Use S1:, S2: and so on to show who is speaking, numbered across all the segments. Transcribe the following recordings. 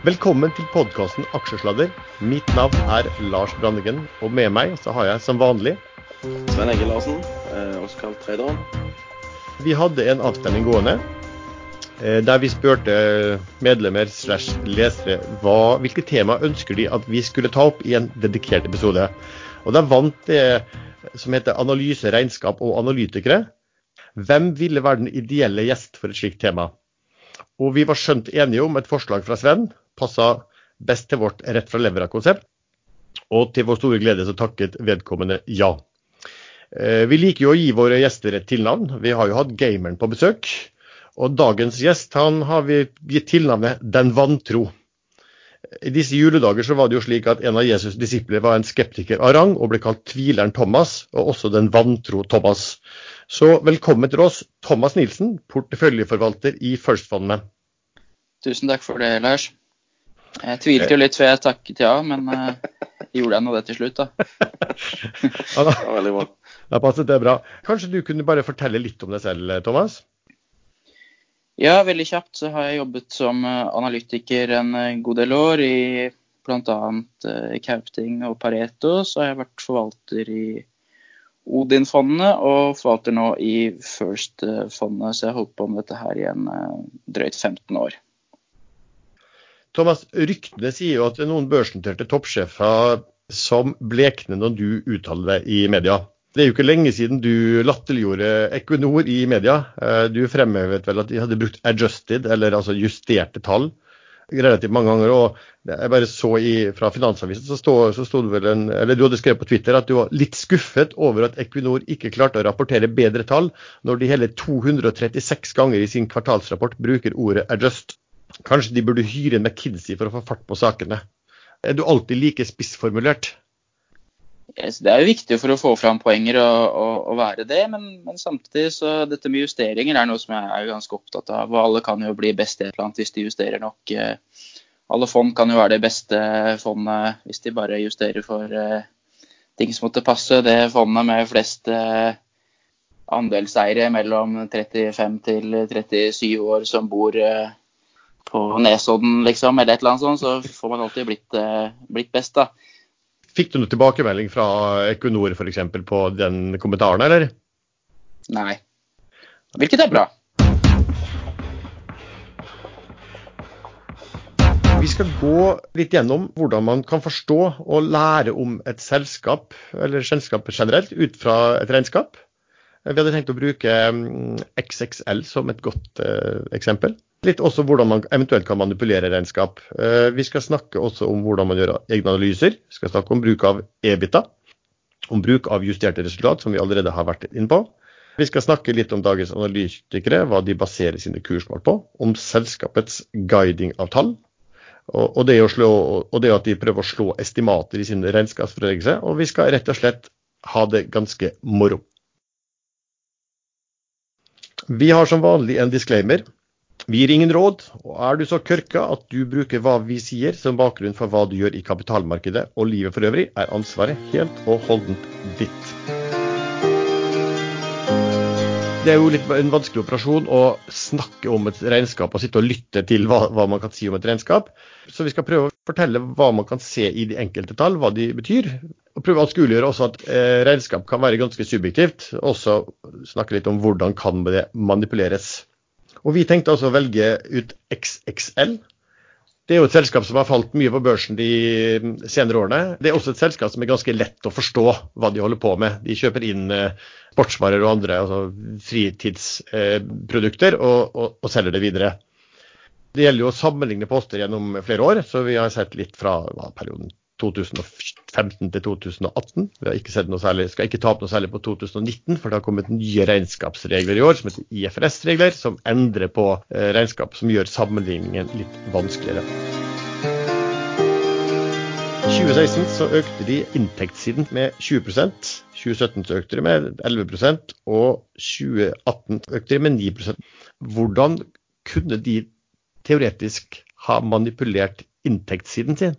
S1: Velkommen til podkasten Aksjesladder. Mitt navn er Lars Brandegen, og med meg så har jeg som vanlig
S2: Svein Egil Larsen, eh, også kalt Traderen.
S1: Vi hadde en avstemning gående eh, der vi spurte medlemmer slash lesere hva, hvilke tema ønsker de at vi skulle ta opp i en dedikert episode. Og da vant det som heter Analyse, regnskap og analytikere. Hvem ville være den ideelle gjest for et slikt tema? Og vi var skjønt enige om et forslag fra Sven. Passa best til vårt rett fra levra-konsept. Og til vår store glede så takket vedkommende ja. Eh, vi liker jo å gi våre gjester et tilnavn. Vi har jo hatt gameren på besøk. Og dagens gjest han har vi gitt tilnavnet Den vantro. I disse juledager så var det jo slik at en av Jesus' disipler var en skeptiker av rang og ble kalt tvileren Thomas, og også den vantro Thomas. Så velkommen til oss, Thomas Nilsen, porteføljeforvalter i First-fondet.
S3: Tusen takk for det, Lars. Jeg tvilte jo litt før jeg takket ja, men uh, gjorde jeg nå det til slutt, da.
S1: ja, da. Veldig bra. Da passet det bra. Kanskje du kunne bare fortelle litt om deg selv, Thomas?
S3: Ja, veldig kjapt så har jeg jobbet som eh, analytiker en eh, god del år i bl.a. Kaupting og Pareto. Så har jeg vært forvalter i Odin-fondet og forvalter nå i First-fondet. Så jeg har holdt på med dette her i en drøyt 15 år.
S1: Thomas, ryktene sier jo at det er noen børsnoterte toppsjefer som blekner når du uttaler deg i media. Det er jo ikke lenge siden du latterliggjorde Equinor i media. Eh, du fremhevet vel at de hadde brukt adjusted, eller altså justerte tall, relativt mange ganger. og jeg bare så i, Fra Finansavisen så stod, så stod vel en, eller du hadde skrevet på Twitter at du var litt skuffet over at Equinor ikke klarte å rapportere bedre tall, når de hele 236 ganger i sin kvartalsrapport bruker ordet adjust. Kanskje de burde hyre en McKinsey for å få fart på sakene. Er du alltid like spissformulert?
S3: Yes, det er jo viktig for å få fram poenger å være det, men, men, samtidig så dette med justeringer er noe som jeg er ganske opptatt av. og Alle kan jo bli best i et eller annet hvis de justerer nok. Eh, alle fond kan jo være det beste fondet hvis de bare justerer for uh, ting som måtte passe. Det fondet med flest uh, andelseiere mellom 35 til 37 år som bor uh, på Nesodden, liksom, eller et eller annet sånt, så får man alltid blitt, eh, blitt best, da.
S1: Fikk du noe tilbakemelding fra Equinor f.eks. på den kommentaren, eller?
S3: Nei. Hvilket er bra.
S1: Vi skal gå litt gjennom hvordan man kan forstå og lære om et selskap, eller selskap generelt, ut fra et regnskap. Vi hadde tenkt å bruke mm, XXL som et godt uh, eksempel. Litt også hvordan man eventuelt kan manipulere regnskap. Uh, vi skal snakke også om hvordan man gjør egne analyser. Vi skal snakke om bruk av EBITA. Om bruk av justerte resultat, som vi allerede har vært inne på. Vi skal snakke litt om dagens analytikere, hva de baserer sine kursmål på. Om selskapets guiding av tall. Og, og, det slå, og, det at de prøver å slå estimater i sin regnskapsforleggelse. Og vi skal rett og slett ha det ganske moro. Vi har som vanlig en disclaimer. Vi gir ingen råd, og er du så kørka at du bruker hva vi sier som bakgrunn for hva du gjør i kapitalmarkedet og livet for øvrig, er ansvaret helt og holdent ditt. Det er jo litt en vanskelig operasjon å snakke om et regnskap og sitte og lytte til hva, hva, man kan si om et regnskap. Så vi skal prøve å fortelle hva man kan se i de enkelte tall, hva de betyr. Og prøve å skulegjøre også at eh, regnskap kan være ganske subjektivt. Også snakke litt om hvordan kan det manipuleres. Og vi tenkte altså å velge ut XXL. Det er jo et selskap som har falt mye på børsen de senere årene. Det er også et selskap som er ganske lett å forstå hva de holder på med. De kjøper inn eh, sportsvarer og andre altså fritidsprodukter og, og, og, selger det videre. Det gjelder jo å sammenligne poster gjennom flere år, så vi har sett litt fra hva, perioden 2015 til 2018. Vi ikke særlig, skal ikke ta opp noe særlig på 2019, for det har kommet nye regnskapsregler i år som heter IFRS-regler, som endrer på eh, regnskap, som gjør sammenligningen litt vanskeligere. I 2016 så økte de inntektssiden med 20% 2017 så økte de med 11% og 2018 økte de med 9% Hvordan kunne de teoretisk ha manipulert inntektssiden sin?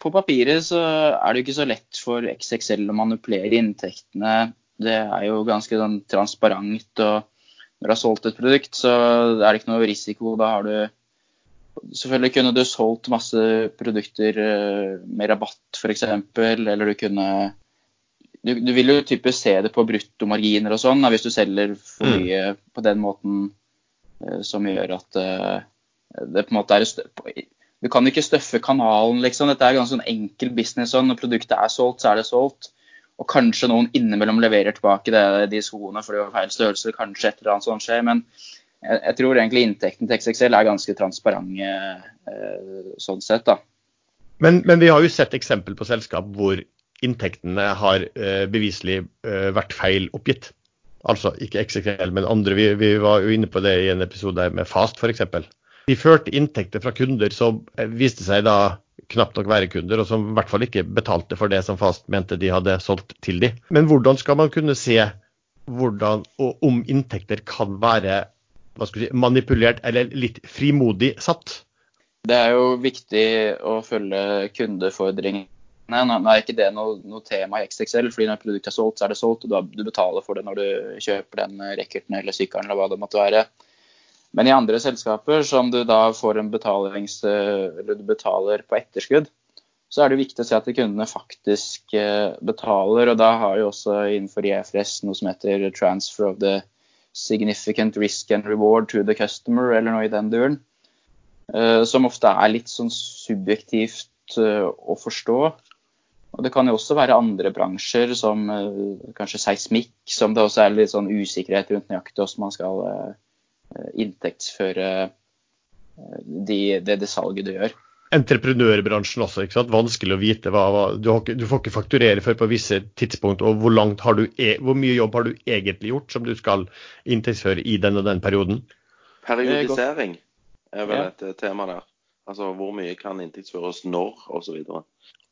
S3: På papiret så er det jo ikke så lett for XXL å manipulere inntektene. Det er jo ganske sånn transparent. og Når du har solgt et produkt, så er det ikke noe risiko. Da har du Selvfølgelig kunne du solgt masse produkter eh, med rabatt f.eks. Eller du kunne du, du, vil jo typisk se det på bruttomarginer og sånn, hvis du selger for
S1: Mm.
S3: mye på den måten eh, som gjør at eh, det på en måte er Du kan ikke støffe kanalen, liksom. Dette er ganske sånn enkel business. Når produktet er solgt, så er det solgt. Og kanskje noen innimellom leverer tilbake det, de skoene for det var feil størrelse. Kanskje et eller annet sånt skjer. Men jeg, jeg tror egentlig inntekten til XXL er ganske transparent eh, sånn sett, da.
S1: Men, men vi har jo sett eksempel på selskap hvor inntektene har eh, beviselig eh, vært feil oppgitt. Altså ikke XXL, men andre. Vi, vi var jo inne på det i en episode med Fast f.eks. De førte inntekter fra kunder som eh, viste seg da knapt nok være kunder, og som i hvert fall ikke betalte for det som Fast mente de hadde solgt til de. Men hvordan skal man kunne se hvordan og om inntekter kan være si, manipulert eller litt frimodig satt?
S3: Det er jo viktig å følge kundefordringene. Nå er ikke det noe, noe tema i XXL, fordi når produktet er solgt, så er det solgt, og du betaler for det når du kjøper den racketen eller sykkelen eller hva det måtte være. Men i andre selskaper som du da får en betalings... Eller du betaler på etterskudd, så er det viktig å se at kundene faktisk eh, betaler. Og da har jo også innenfor IFRS noe som heter transfer of the significant risk and reward to the customer, eller noe i den duren. Eh, Som ofte er litt sånn subjektivt eh, å forstå. Og Det kan jo også være andre bransjer, som eh, kanskje seismikk, som det også er litt sånn usikkerhet rundt nøyaktig hvordan man skal eh, inntektsføre eh, de, det, det salget du gjør.
S1: entreprenørbransjen også. ikke sant? Vanskelig å vite. Hva, hva, du, har ikke, du får ikke fakturere før på visse tidspunkt. Og hvor, langt har du, e, hvor mye jobb har du egentlig gjort som du skal inntektsføre i den og den perioden?
S2: Periodisering er vel et ja. tema der. Altså hvor mye kan inntektsføres når, osv.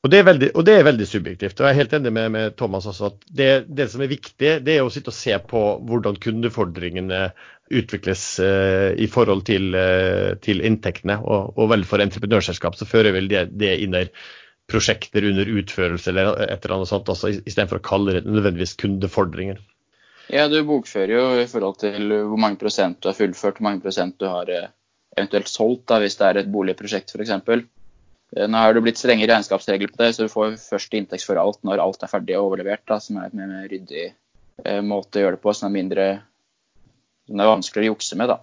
S1: Og det, veldig, og det er veldig subjektivt. og Jeg er helt enig med, med Thomas også at det, det som er viktig, det er å sitte og se på hvordan kundefordringene utvikles eh, i forhold til, eh, til inntektene. Og, og vel for entreprenørselskap så fører vel det, det inn i prosjekter under utførelse eller et eller annet sånt, altså, istedenfor å kalle det nødvendigvis kundefordringer.
S3: Ja, du bokfører jo i forhold til hvor mange prosent du har fullført, hvor mange prosent du har eh, eventuelt solgt, da, hvis det er et boligprosjekt f.eks. Nå har det blitt strenge regnskapsregler på det, så du får først inntektsføre alt når alt er ferdig og overlevert, da, som er et mer, ryddig eh, måte å gjøre det på, som er mindre som er vanskeligere å jukse med. da.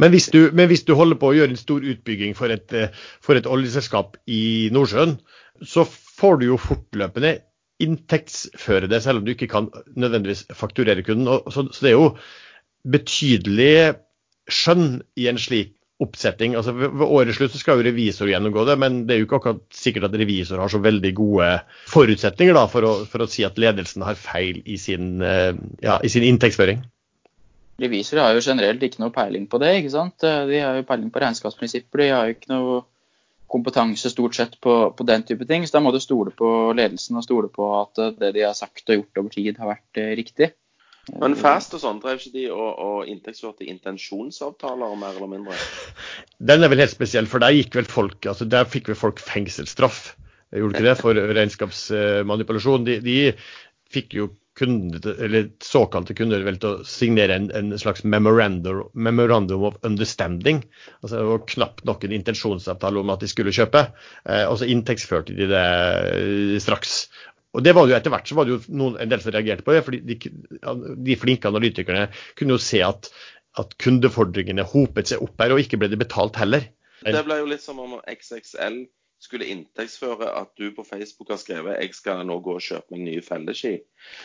S1: Men hvis, du, men hvis du holder på å gjøre en stor utbygging for et, eh, for et oljeselskap i Nordsjøen, så får du jo fortløpende inntektsføre det, selv om du ikke kan nødvendigvis fakturere kunden. Så, så det er jo betydelig skjønn i en slik oppsetting. Altså ved, årets slutt så skal jo revisor gjennomgå det, men det er jo ikke akkurat sikkert at revisor har så veldig gode forutsetninger da, for, å, for å si at ledelsen har feil i sin, eh, ja, i sin inntektsføring.
S3: Revisorer har jo generelt ikke noe peiling på det. ikke sant? De har jo peiling på regnskapsprinsipper. De har jo ikke noe kompetanse stort sett på, på den type ting. Så da må du stole på ledelsen og stole på at eh, det de har sagt og gjort over tid, har vært eh, riktig.
S2: Men Fast og sånn, drev ikke de og, og inntektsførte intensjonsavtaler, mer eller mindre?
S1: Den er vel helt spesiell, for der gikk vel folk, altså der fikk vel folk fengselsstraff. Gjorde ikke det for regnskapsmanipulasjon? De, de fikk jo kunder, eller såkalte kunder vel til å signere en, en slags memorandum, memorandum of understanding. Altså det var knapt nok en intensjonsavtale om at de skulle kjøpe. Eh, og så inntektsførte de det eh, straks. Og det var det jo Etter hvert så var det jo noen, en del som reagerte på det. fordi de, de flinke analytikerne kunne jo se at, at kundefordringene hopet seg opp her, og ikke ble det betalt heller.
S2: Det ble jo litt som om XXL skulle inntektsføre at du på Facebook har skrevet 'jeg skal nå gå og kjøpe meg nye felleski'.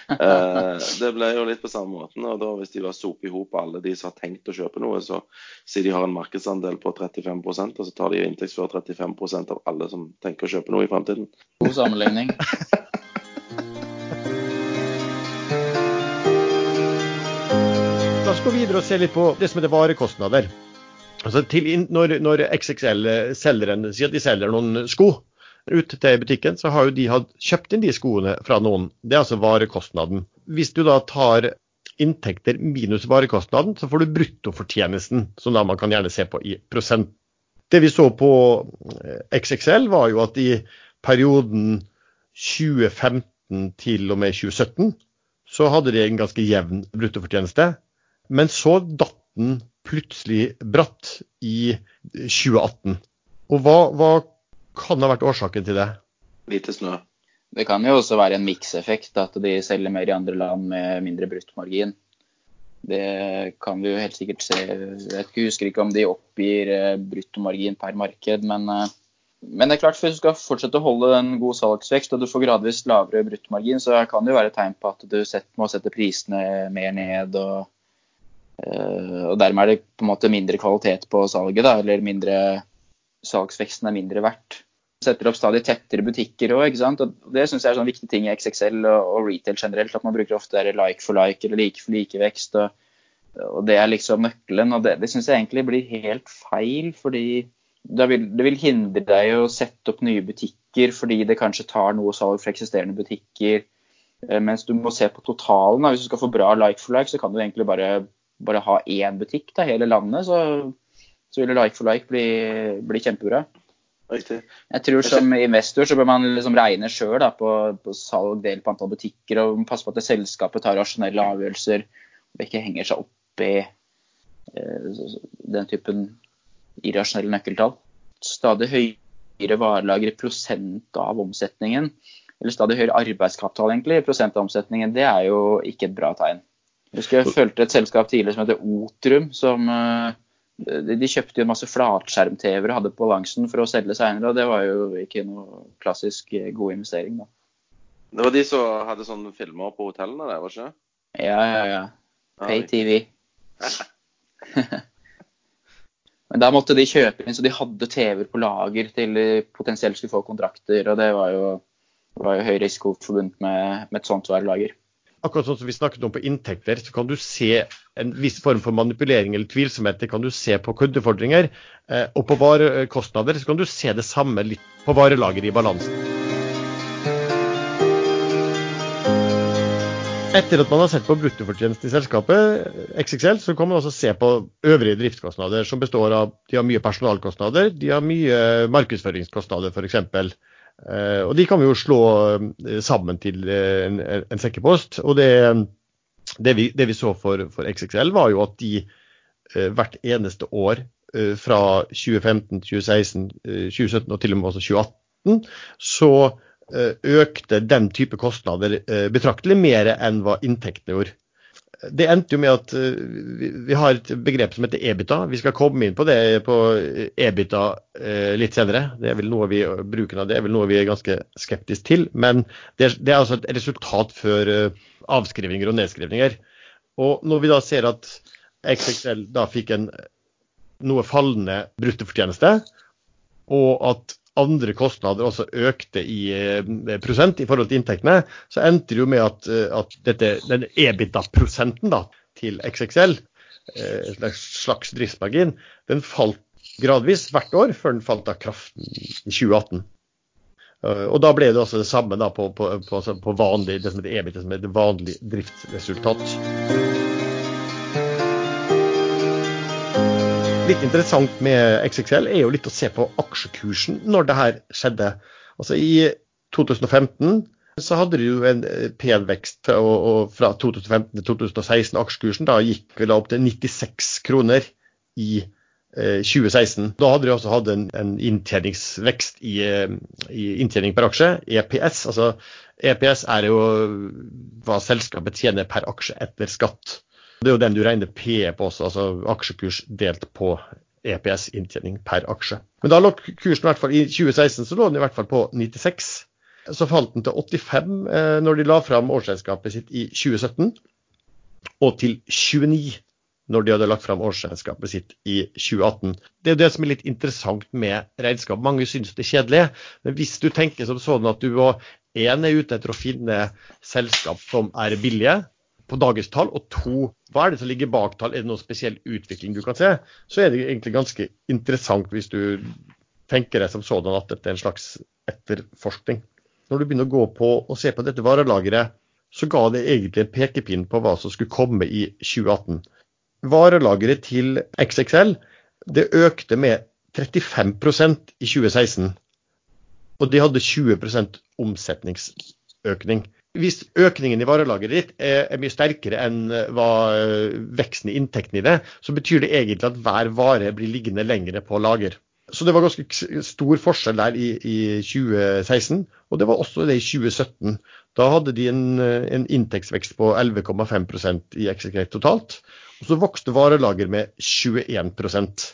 S2: Eh, det ble jo litt på samme måten. og da Hvis de var sope i hop alle de som har tenkt å kjøpe noe, så sier de har en markedsandel på 35 og så tar de inntektsfører 35% av alle som tenker å kjøpe noe i fremtiden.
S3: God sammenligning.
S1: videre og se litt på det som heter varekostnader. Altså til, når, når XXL selger en, sier at de selger noen sko ut til butikken, så har jo de hatt kjøpt inn de skoene fra noen. Det er altså varekostnaden. Hvis du da tar inntekter minus varekostnaden, så får du bruttofortjenesten, som da man kan gjerne se på i prosent. Det vi så på eh, XXL, var jo at i perioden 2015 til og med 2017 så hadde de en ganske jevn bruttofortjeneste. Men så datt den plutselig bratt i 2018. Og hva, hva kan ha vært årsaken til det?
S2: Lite snø.
S3: Det kan jo også være en mikseffekt, at de selger mer i andre land med mindre bruttmargin. Det kan vi jo helt sikkert se. Jeg husker ikke om de oppgir eh, bruttomargin per marked, men, eh, men, det er klart, for du skal fortsette å holde en god salgsvekst og du får gradvis lavere bruttomargin, så kan det jo være et tegn på at du må sette prisene mer ned. og og dermed er det på en måte mindre kvalitet på salget, da, eller mindre salgsveksten er mindre verdt. Setter opp stadig tettere butikker òg. Det syns jeg er sånn viktig ting i XXL og, og, retail generelt. At man bruker ofte like for like eller like for likevekst. Og, og det er liksom nøkkelen. Og det, det syns jeg egentlig blir helt feil, fordi det vil, det vil hindre deg å sette opp nye butikker fordi det kanskje tar noe salg fra eksisterende butikker. Eh, mens du må se på totalen. Hvis du skal få bra like for like, så kan du egentlig bare bare ha én butikk til hele landet, så, så vil like for like bli, bli kjempebra.
S2: Riktig.
S3: Jeg tror som investor så bør man liksom regne sjøl på, på, salg del på antall butikker og passe på at det selskapet tar rasjonelle avgjørelser og ikke henger seg opp i eh, den typen irrasjonelle nøkkeltall. Stadig høyere varelager i prosent av omsetningen, eller stadig høyere arbeidskapital egentlig i prosent av omsetningen, det er jo ikke et bra tegn. Jeg husker jeg fulgte et selskap tidligere som heter Otrum. som eh, de kjøpte jo masse flatskjerm-TV-er og hadde på balansen for å selge seinere, og det var jo ikke noe klassisk eh, god investering, da.
S2: Det var de som hadde sånne filmer på hotellene der, var ikke det?
S3: Ja, ja, ja. Pay TV. Men da måtte de kjøpe inn, så de hadde TV-er på lager til de potensielt skulle få kontrakter, og det var jo, var jo høy risiko forbundet med, med et sånt varelager
S1: akkurat sånn som vi snakket om på inntekter, så kan du se en viss form for manipulering eller tvilsomhet. Det kan du se på kundefordringer. Eh, og på varekostnader så kan du se det samme litt på varelager i balansen. Etter at man har sett på bruttofortjenesten i selskapet, XXL, så kan man også se på øvrige driftskostnader, som består av de har mye personalkostnader, de har mye markedsføringskostnader f.eks. Eh, og de kan vi jo slå eh, sammen til eh, en, en sekkepost. Og det, det, vi, det vi, så for, for, XXL, var jo at de hvert eneste år fra 2015, 2016, 2017 og til og med også 2018, så økte den type kostnader betraktelig mer enn hva inntektene gjorde det endte jo med at uh, vi, har et begrep som heter EBITA. Vi skal komme inn på det på EBITA uh, litt senere. Det er vel noe vi, Bruken av det er vel noe vi er ganske skeptiske til. Men det er, det er altså et resultat før uh, avskrivninger og nedskrivninger. Og når vi da ser at XXL da fikk en noe fallende bruttofortjeneste, og at andre kostnader også økte i eh, prosent i forhold til inntektene, så endte det jo med at, eh, at dette, den EBITDA-prosenten til XXL, eh, en slags driftsmargin, den falt gradvis hvert år, før den falt av kraften i 2018. Og da ble det også det samme da på, på, på, på vanlig, det som heter EBITDA, som heter vanlig driftsresultat. Litt interessant med XXL er jo litt å se på aksjekursen når det her skjedde. Altså I 2015 så hadde de jo en eh, pen vekst, og, og fra 2015 til 2016 aksjekursen da gikk da opp til 96 kroner i eh, 2016. Da hadde de også hatt en, en inntjeningsvekst i, eh, i, inntjening per aksje, EPS. Altså EPS er jo hva selskapet tjener per aksje etter skatt. Det er jo den du regner PE på også, altså aksjekurs delt på EPS, inntjening per aksje. Men da lå kursen i hvert fall i 2016 så lå den i hvert fall på 96. Så falt den til 85 eh, når de la fram årsregnskapet sitt i 2017, og til 29 når de hadde lagt fram årsregnskapet sitt i 2018. Det er jo det som er litt interessant med regnskap. Mange syns det er kjedelig, men hvis du tenker som sånn at du og én er ute etter å finne selskap som er billige, på dagens tall, og to, hva er det som ligger bak tall? Er det noen spesiell utvikling du kan se? Så er det egentlig ganske interessant hvis du tenker deg som sådan at dette er en slags etterforskning. Når du begynner å gå på og se på dette varelageret, så ga det egentlig en pekepinn på hva som skulle komme i 2018. Varelageret til XXL det økte med 35% i 2016. Og de hadde 20% omsetningsøkning. Hvis økningen i varelageret ditt er, er mye sterkere enn eh, hva eh, veksten i inntekten i det, så betyr det egentlig at hver vare blir liggende lengre på lager. Så det var ganske stor forskjell der i, i 2016, og det var også det i 2017. Da hadde de en, en inntektsvekst på 11,5% i Execrate totalt. Og så vokste varelager med 21%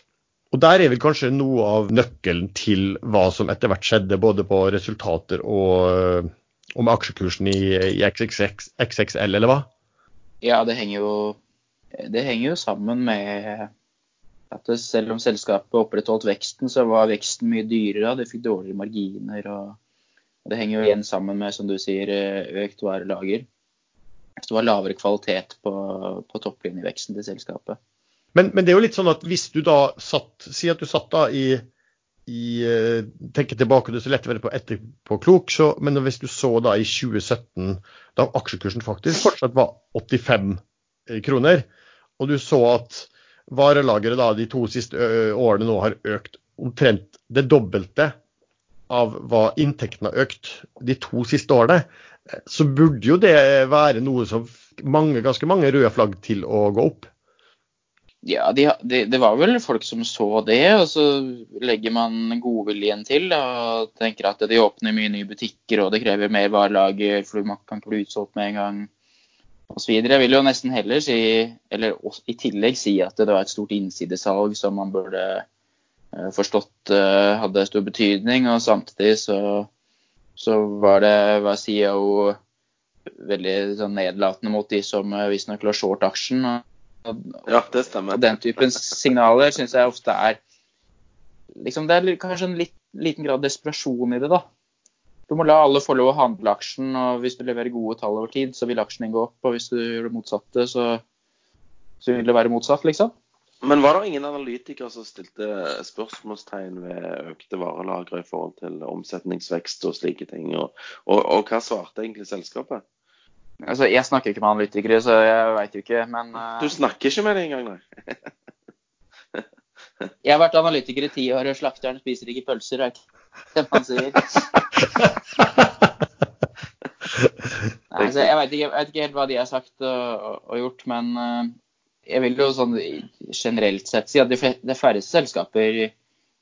S1: og Der er vel kanskje noe av nøkkelen til hva som etter hvert skjedde, både på resultater og med aksjekursen i, i XXX, XXL, eller hva?
S3: Ja, det henger jo, det henger jo sammen med at det, selv om selskapet opprettholdt veksten, så var veksten mye dyrere. De fikk dårligere marginer. og Det henger jo igjen sammen med, som du sier, økt varelager. Så det var lavere kvalitet på, på topplinjeveksten til selskapet.
S1: Men, men, det er jo litt sånn at hvis du da satt Si at du satt da i i, eh, tenker tilbake, det er så lett å være på etterpåklok, men hvis du så da i 2017, da aksjekursen faktisk fortsatt var 85 eh, kroner, og du så at varelageret da de to siste årene nå har økt omtrent det dobbelte av hva inntekten har økt de to siste årene, eh, så burde jo det være noe som mange, ganske mange røde flagg til å gå opp.
S3: Ja, de, de, det var vel folk som så det, og så legger man godviljen til og tenker at de åpner mye nye butikker og det krever mer varelager, for man kan ikke bli utsolgt med en gang osv. Jeg vil jo nesten heller si, eller i tillegg si at det var et stort innsidesalg som man burde uh, forstått uh, hadde stor betydning, og samtidig så, så var det var CEO veldig sånn nedlatende mot de som uh, visstnok lå short aksjen. og
S2: ja, det stemmer.
S3: Og den typen signaler syns jeg ofte er liksom Det er kanskje en litt, liten grad desperasjon i det, da. Du må la alle få lov å handle aksjen, og hvis du leverer gode tall over tid, så vil aksjen gå opp. Og hvis du gjør det motsatte, så, så vil det være motsatt, liksom.
S2: Men var det ingen analytikere som stilte spørsmålstegn ved økte varelagre i forhold til omsetningsvekst og slike ting? Og, og, og hva svarte egentlig selskapet?
S3: Altså, jeg snakker ikke med analytikere, så jeg veit jo ikke, men
S2: uh... Du snakker ikke med dem engang, nei?
S3: jeg har vært analytiker i ti år, og slakteren spiser ikke pølser, er ikke det man sier. nei, altså, jeg veit ikke, ikke, helt hva de har sagt og, og gjort, men uh, jeg vil jo sånn generelt sett si at de, de færreste selskaper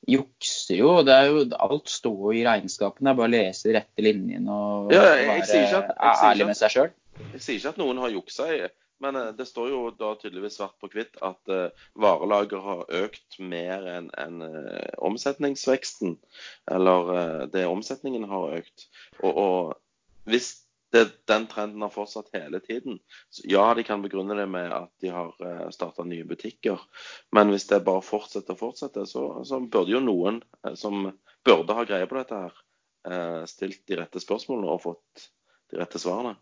S3: jukser jo. det er jo, Alt står jo i regnskapene. Det er bare å lese de rette linjene og,
S2: ja, jeg, jeg, jeg
S3: være ærlig med seg sjøl.
S2: Jeg sier ikke at noen har juksa, men eh, det står jo da tydeligvis svart på hvitt at uh, varelager har økt mer enn en, uh, omsetningsveksten. Eller det omsetningen har økt. Og, og hvis det, den trenden har fortsatt hele tiden, så ja, de kan begrunne det med at de har starta nye butikker. Men hvis det bare fortsetter og fortsetter, så, så, burde jo noen som burde ha greie på dette her, stilt de rette spørsmålene og fått de rette svarene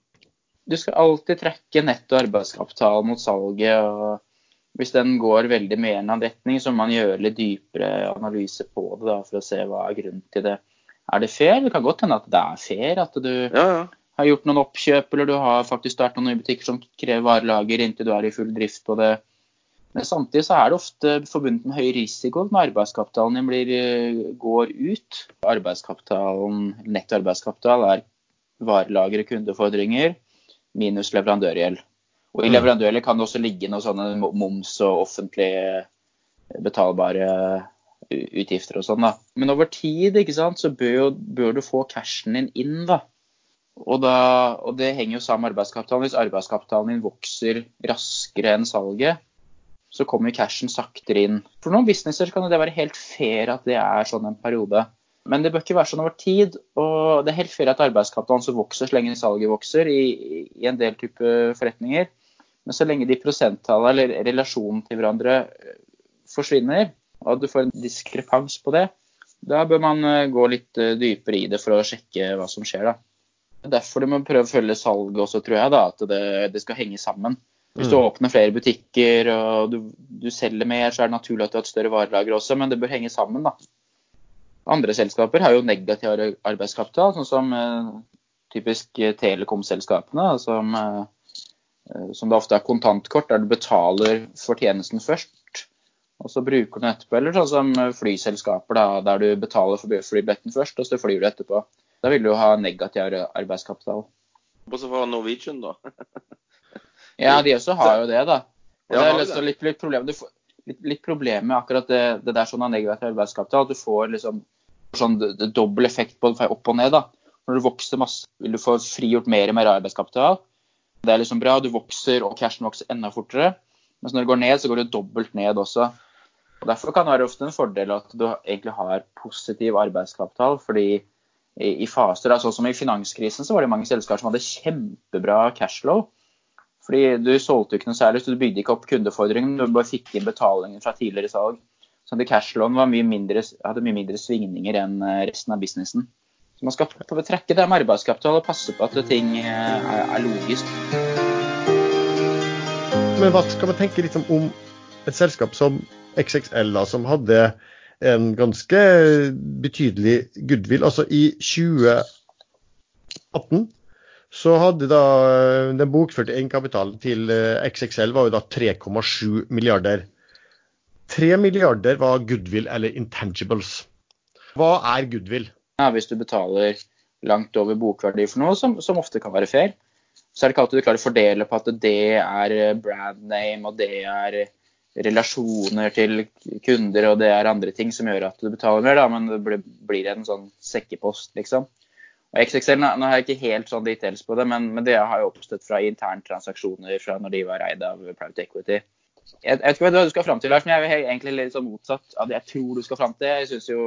S3: du skal alltid trekke netto arbeidskapital mot salget. og Hvis den går veldig mer enn en retning, så må man gjøre litt dypere analyse på det da, for å se hva er grunnen til det. Er det fair? Det kan godt hende at det er fair. At du ja, ja. har gjort noen oppkjøp, eller du har faktisk startet noen nye butikker som krever varelager inntil du er i full drift på det. Men samtidig så er det ofte forbundet med høy risiko når arbeidskapitalen din blir, eh, går ut. Arbeidskapitalen, netto arbeidskapital er varelager og kundefordringer minus leverandørgjeld. Og I mm. leverandørgjeld kan det også ligge noe sånne moms og offentlige betalbare utgifter og sånn. da. Men over tid ikke sant, så bør, jo, bør du få cashen din inn. da. Og, da, og det henger jo sammen med arbeidskapitalen. Hvis arbeidskapitalen din vokser raskere enn salget, så kommer cashen saktere inn. For noen businesser kan det være helt fair at det er sånn en periode. Men det bør ikke være sånn over tid. Og det er helt fair at arbeidskapitalen så vokser så lenge salget vokser i, i en del type forretninger. Men så lenge de prosenttallene eller relasjonen til hverandre eh, forsvinner, og du får en diskrepans på det, da bør man eh, gå litt eh, dypere i det for å sjekke hva som skjer. da. Derfor du må prøve å følge salget også, tror jeg. da, At det, det skal henge sammen. Hvis du mm. åpner flere butikker og du, du, selger mer, så er det naturlig at du har et større varelager også, men det bør henge sammen. da. Andre selskaper har jo negativ arbeidskapital, sånn som eh, typisk telekomselskapene, som, eh, som det ofte er kontantkort, der du betaler for tjenesten først. Og så bruker du den etterpå. Eller sånn som flyselskaper, da, der du betaler for flybilletten først, og så flyr du etterpå. Da vil du ha negativ arbeidskapital.
S2: Bortsett fra Norwegian, da.
S3: Ja, de også har jo det, da. Og det er liksom litt, litt, problem, du får, litt, litt problem med akkurat det, det der sånn av negativ arbeidskapital. At du får liksom sånn dobbel effekt på det, opp og ned. da. Når du vokser masse, vil du få frigjort mer og mer arbeidskapital. Det er liksom bra. Du vokser, og cashen vokser enda fortere. Mens når det går ned, så går det dobbelt ned også. Og Derfor kan det være ofte en fordel at du egentlig har positiv arbeidskapital. fordi i, faser, sånn som i finanskrisen, så var det mange selskaper som hadde kjempebra cashflow. Fordi du solgte ikke noe særlig, så du bygde ikke opp kundefordringen. Du bare fikk inn betalingen fra tidligere salg. Så det cashlån mye hadde mye mindre svingninger enn eh, resten av businessen. Så man skal prøve å trekke det med arbeidskapital og passe på at ting eh, er, logisk.
S1: Men hva skal man tenke litt om et selskap som XXL, da, som hadde en ganske betydelig goodwill. Altså i 2018 så hadde da eh, den bokførte egenkapitalen til XXL var jo da 3,7 milliarder. 3 milliarder var goodwill eller intangibles. Hva er goodwill?
S3: Ja, hvis du betaler langt over bokverdi for noe, som, som ofte kan være fair, så er det ikke alltid du klarer å fordele på at det er eh, brand name, og det er relasjoner til kunder, og det er andre ting som gjør at du betaler mer, da, men det blir, en sånn sekkepost, liksom. Og XXL, nå har jeg ikke helt sånn details på det, men, men det har jo oppstått fra interntransaksjoner fra når de var eid av private equity. Jeg, jeg vet ikke hva du skal fram til, Lars, men jeg er egentlig litt sånn motsatt av det jeg tror du skal fram til. Jeg syns jo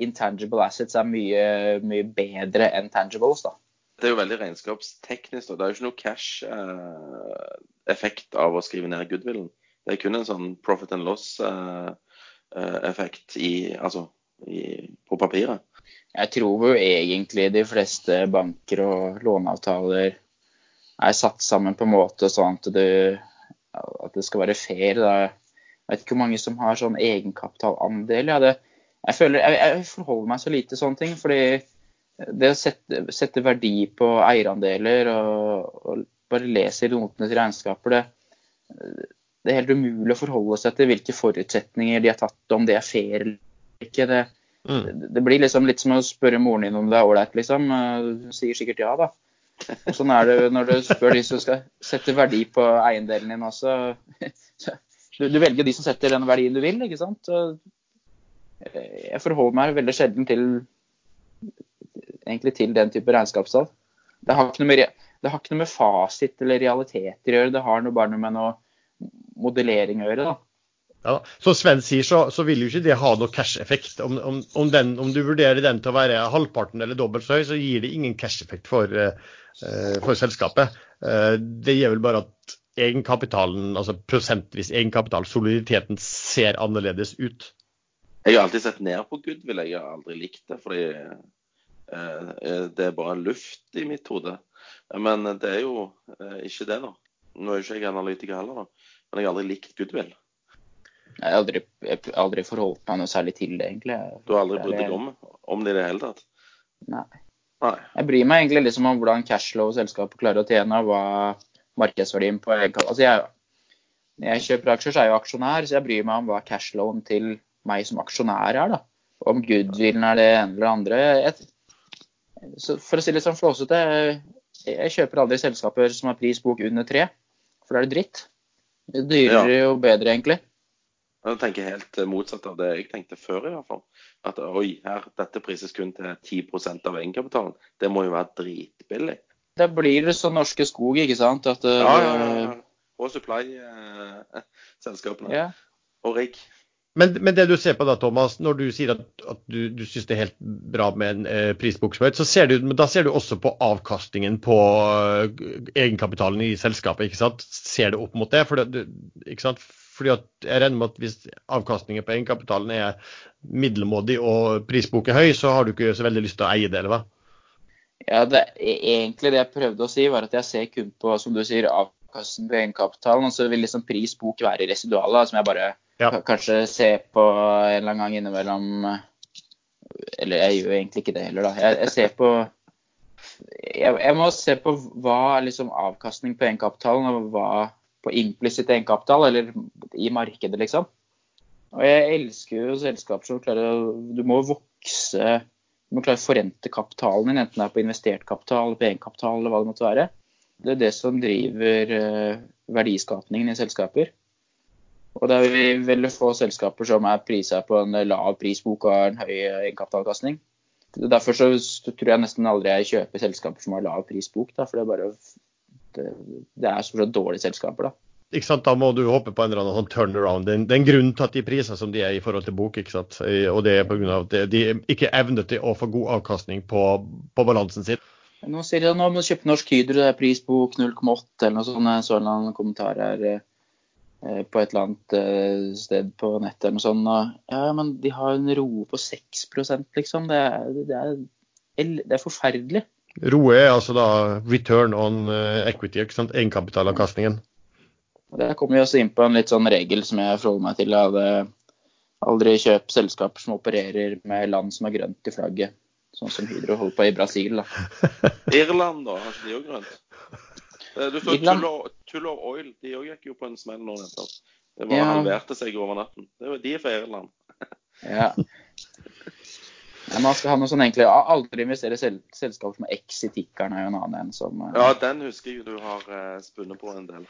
S3: intangible assets er mye, mye bedre enn tangibles, da.
S2: Det er jo veldig regnskapsteknisk. da. Det er jo ikke noe cash-effekt av å skrive ned goodwillen. Det er kun en sånn profit and loss-effekt altså, på papiret.
S3: Jeg tror jo egentlig de fleste banker og låneavtaler er satt sammen på en måte sånn at det, at det skal være fair. Da. Jeg vet ikke hvor mange som har sånn egenkapitalandel. Ja, det, jeg, føler, jeg, jeg forholder meg så lite til sånne ting. fordi det å sette, sette verdi på eierandeler og, og bare lese i notene til regnskaper, det, det er helt umulig å forholde seg til hvilke forutsetninger de har tatt, om det er fair eller ikke. Det,
S1: Mm.
S3: det blir liksom litt som å spørre moren din om det er ålreit, liksom. Hun sier sikkert ja, da. Og sånn er det når du spør de som skal sette verdi på eiendelen din også. Du, du velger de som setter den verdien du vil, ikke sant. Så jeg forholder meg veldig sjelden til egentlig til den type regnskapstall. Det har ikke noe med fasit eller realiteter å gjøre, det har noe, bare noe med noe modellering å gjøre. da.
S1: Ja, Som Sven sier, så, så vil jo ikke det ha noe cash-effekt. Om, om, om, om du vurderer den til å være halvparten eller dobbelt så høy, så gir det ingen cash-effekt for, uh, for selskapet. Uh, det gjør vel bare at egenkapitalen, altså prosentvis egenkapital, soliditeten, ser annerledes ut.
S2: Jeg har alltid sett ned på goodwill. Jeg har aldri likt det, fordi uh, det er bare luft i mitt hode. Men det er jo ikke det, da. Nå er jo ikke jeg analytiker heller, da. Men jeg har aldri likt goodwill.
S3: Jeg har aldri, aldri forholdt meg noe særlig til det, egentlig.
S2: Du har aldri brydd
S3: Det
S2: deg om, om det i det hele tatt?
S3: Nei.
S2: Nei.
S3: Jeg bryr meg egentlig liksom om hvordan cashflow selskapet klarer å tjene, og hva markedsverdien på Altså jeg, når jeg kjøper aksjer, så er jeg jo aksjonær, så jeg bryr meg om hva cashflowen til meg som aksjonær er, da. Om goodwillen er det ene eller det andre. Jeg, så for å si det litt sånn flåsete, jeg, jeg kjøper aldri selskaper som har pris bok under tre, for da er det dritt. Jo dyrere, jo bedre, egentlig.
S2: Jeg tenker helt motsatt av det jeg tenkte før, i hvert fall. At oi, her, dette prises kun til 10% av egenkapitalen. Det må jo være dritbillig.
S3: Da blir det sånn Norske Skog, ikke sant? At, eh,
S2: Ja, ja, ja. Og supply-selskapene.
S3: ja.
S2: Og rigg.
S1: Men, men det du ser på da, Thomas, når du sier at, at du, du syns det er helt bra med en eh, prisboksmøte, så ser du, men da ser du også på avkastningen på eh, egenkapitalen i selskapet. ikke sant? Ser du opp mot det? For det, du- ikke sant? Fordi jeg regner med at hvis avkastningen på egenkapitalen er middelmådig og prisbok er høy, så har du ikke så veldig lyst til å eie det, eller hva?
S3: Ja, det, egentlig det jeg prøvde å si, var at jeg ser kun på, som du sier, avkastning på egenkapitalen. Og så vil liksom pris bok være residualet, som jeg bare
S1: Ja.
S3: kanskje ser på en eller annen gang innimellom. Eller jeg gjør egentlig ikke det heller, da. Jeg, jeg ser på jeg, jeg må se på hva er liksom avkastning på egenkapitalen, og hva på implisitt egenkapital, eller i markedet, liksom. Og jeg elsker jo selskaper som klarer Du må vokse Du må klare å forrente kapitalen din, enten det er på investert kapital, på egenkapital eller hva det måtte være. Det er det som driver uh, verdiskapningen i selskaper. Og det er veldig få selskaper som er prisa på en lav prisbok og har en høy egenkapitalavkastning. Derfor så tror jeg nesten aldri jeg kjøper selskaper som har lav prisbok, da, for det er bare det, det er så dårlige selskaper, da
S1: ikke sant, Da må du håpe på en eller annen sånn turnaround. Det er en grunn til at de priser som de er i forhold til bok. ikke sant? Og det er pga. at de ikke evner til å få god avkastning på, på balansen sin.
S3: Nå sier de at nå må du kjøpe Norsk Hydro, det er pris på 0,8 eller noe sånt. Jeg så en eller annen kommentar her eh, på et eller annet eh, sted på nettet eller noe sånt. ja, men de har en roe på 6 liksom. Det er, det er, det er forferdelig.
S1: Roe er altså da return on eh, equity, ikke sant? egenkapitalavkastningen.
S3: Det kommer vi også inn på en litt sånn regel som jeg forholder meg til. At aldri kjøp selskaper som opererer med land som er grønt i flagget. Sånn som Hydro holder på i Brasil.
S2: Da. Irland, da? Har ikke de òg grønt? Eh, du så Tullor Oil, de òg gikk jo på en smell nå nettopp. Det var ja. halverte seg over natten. Det var de er fra Irland.
S3: ja. Nei, man skal ha noe sånn egentlig Aldri investere i sel selskap som X i tikkeren er jo en annen en som
S2: uh... Ja, den husker jeg du har uh, spunnet på en del.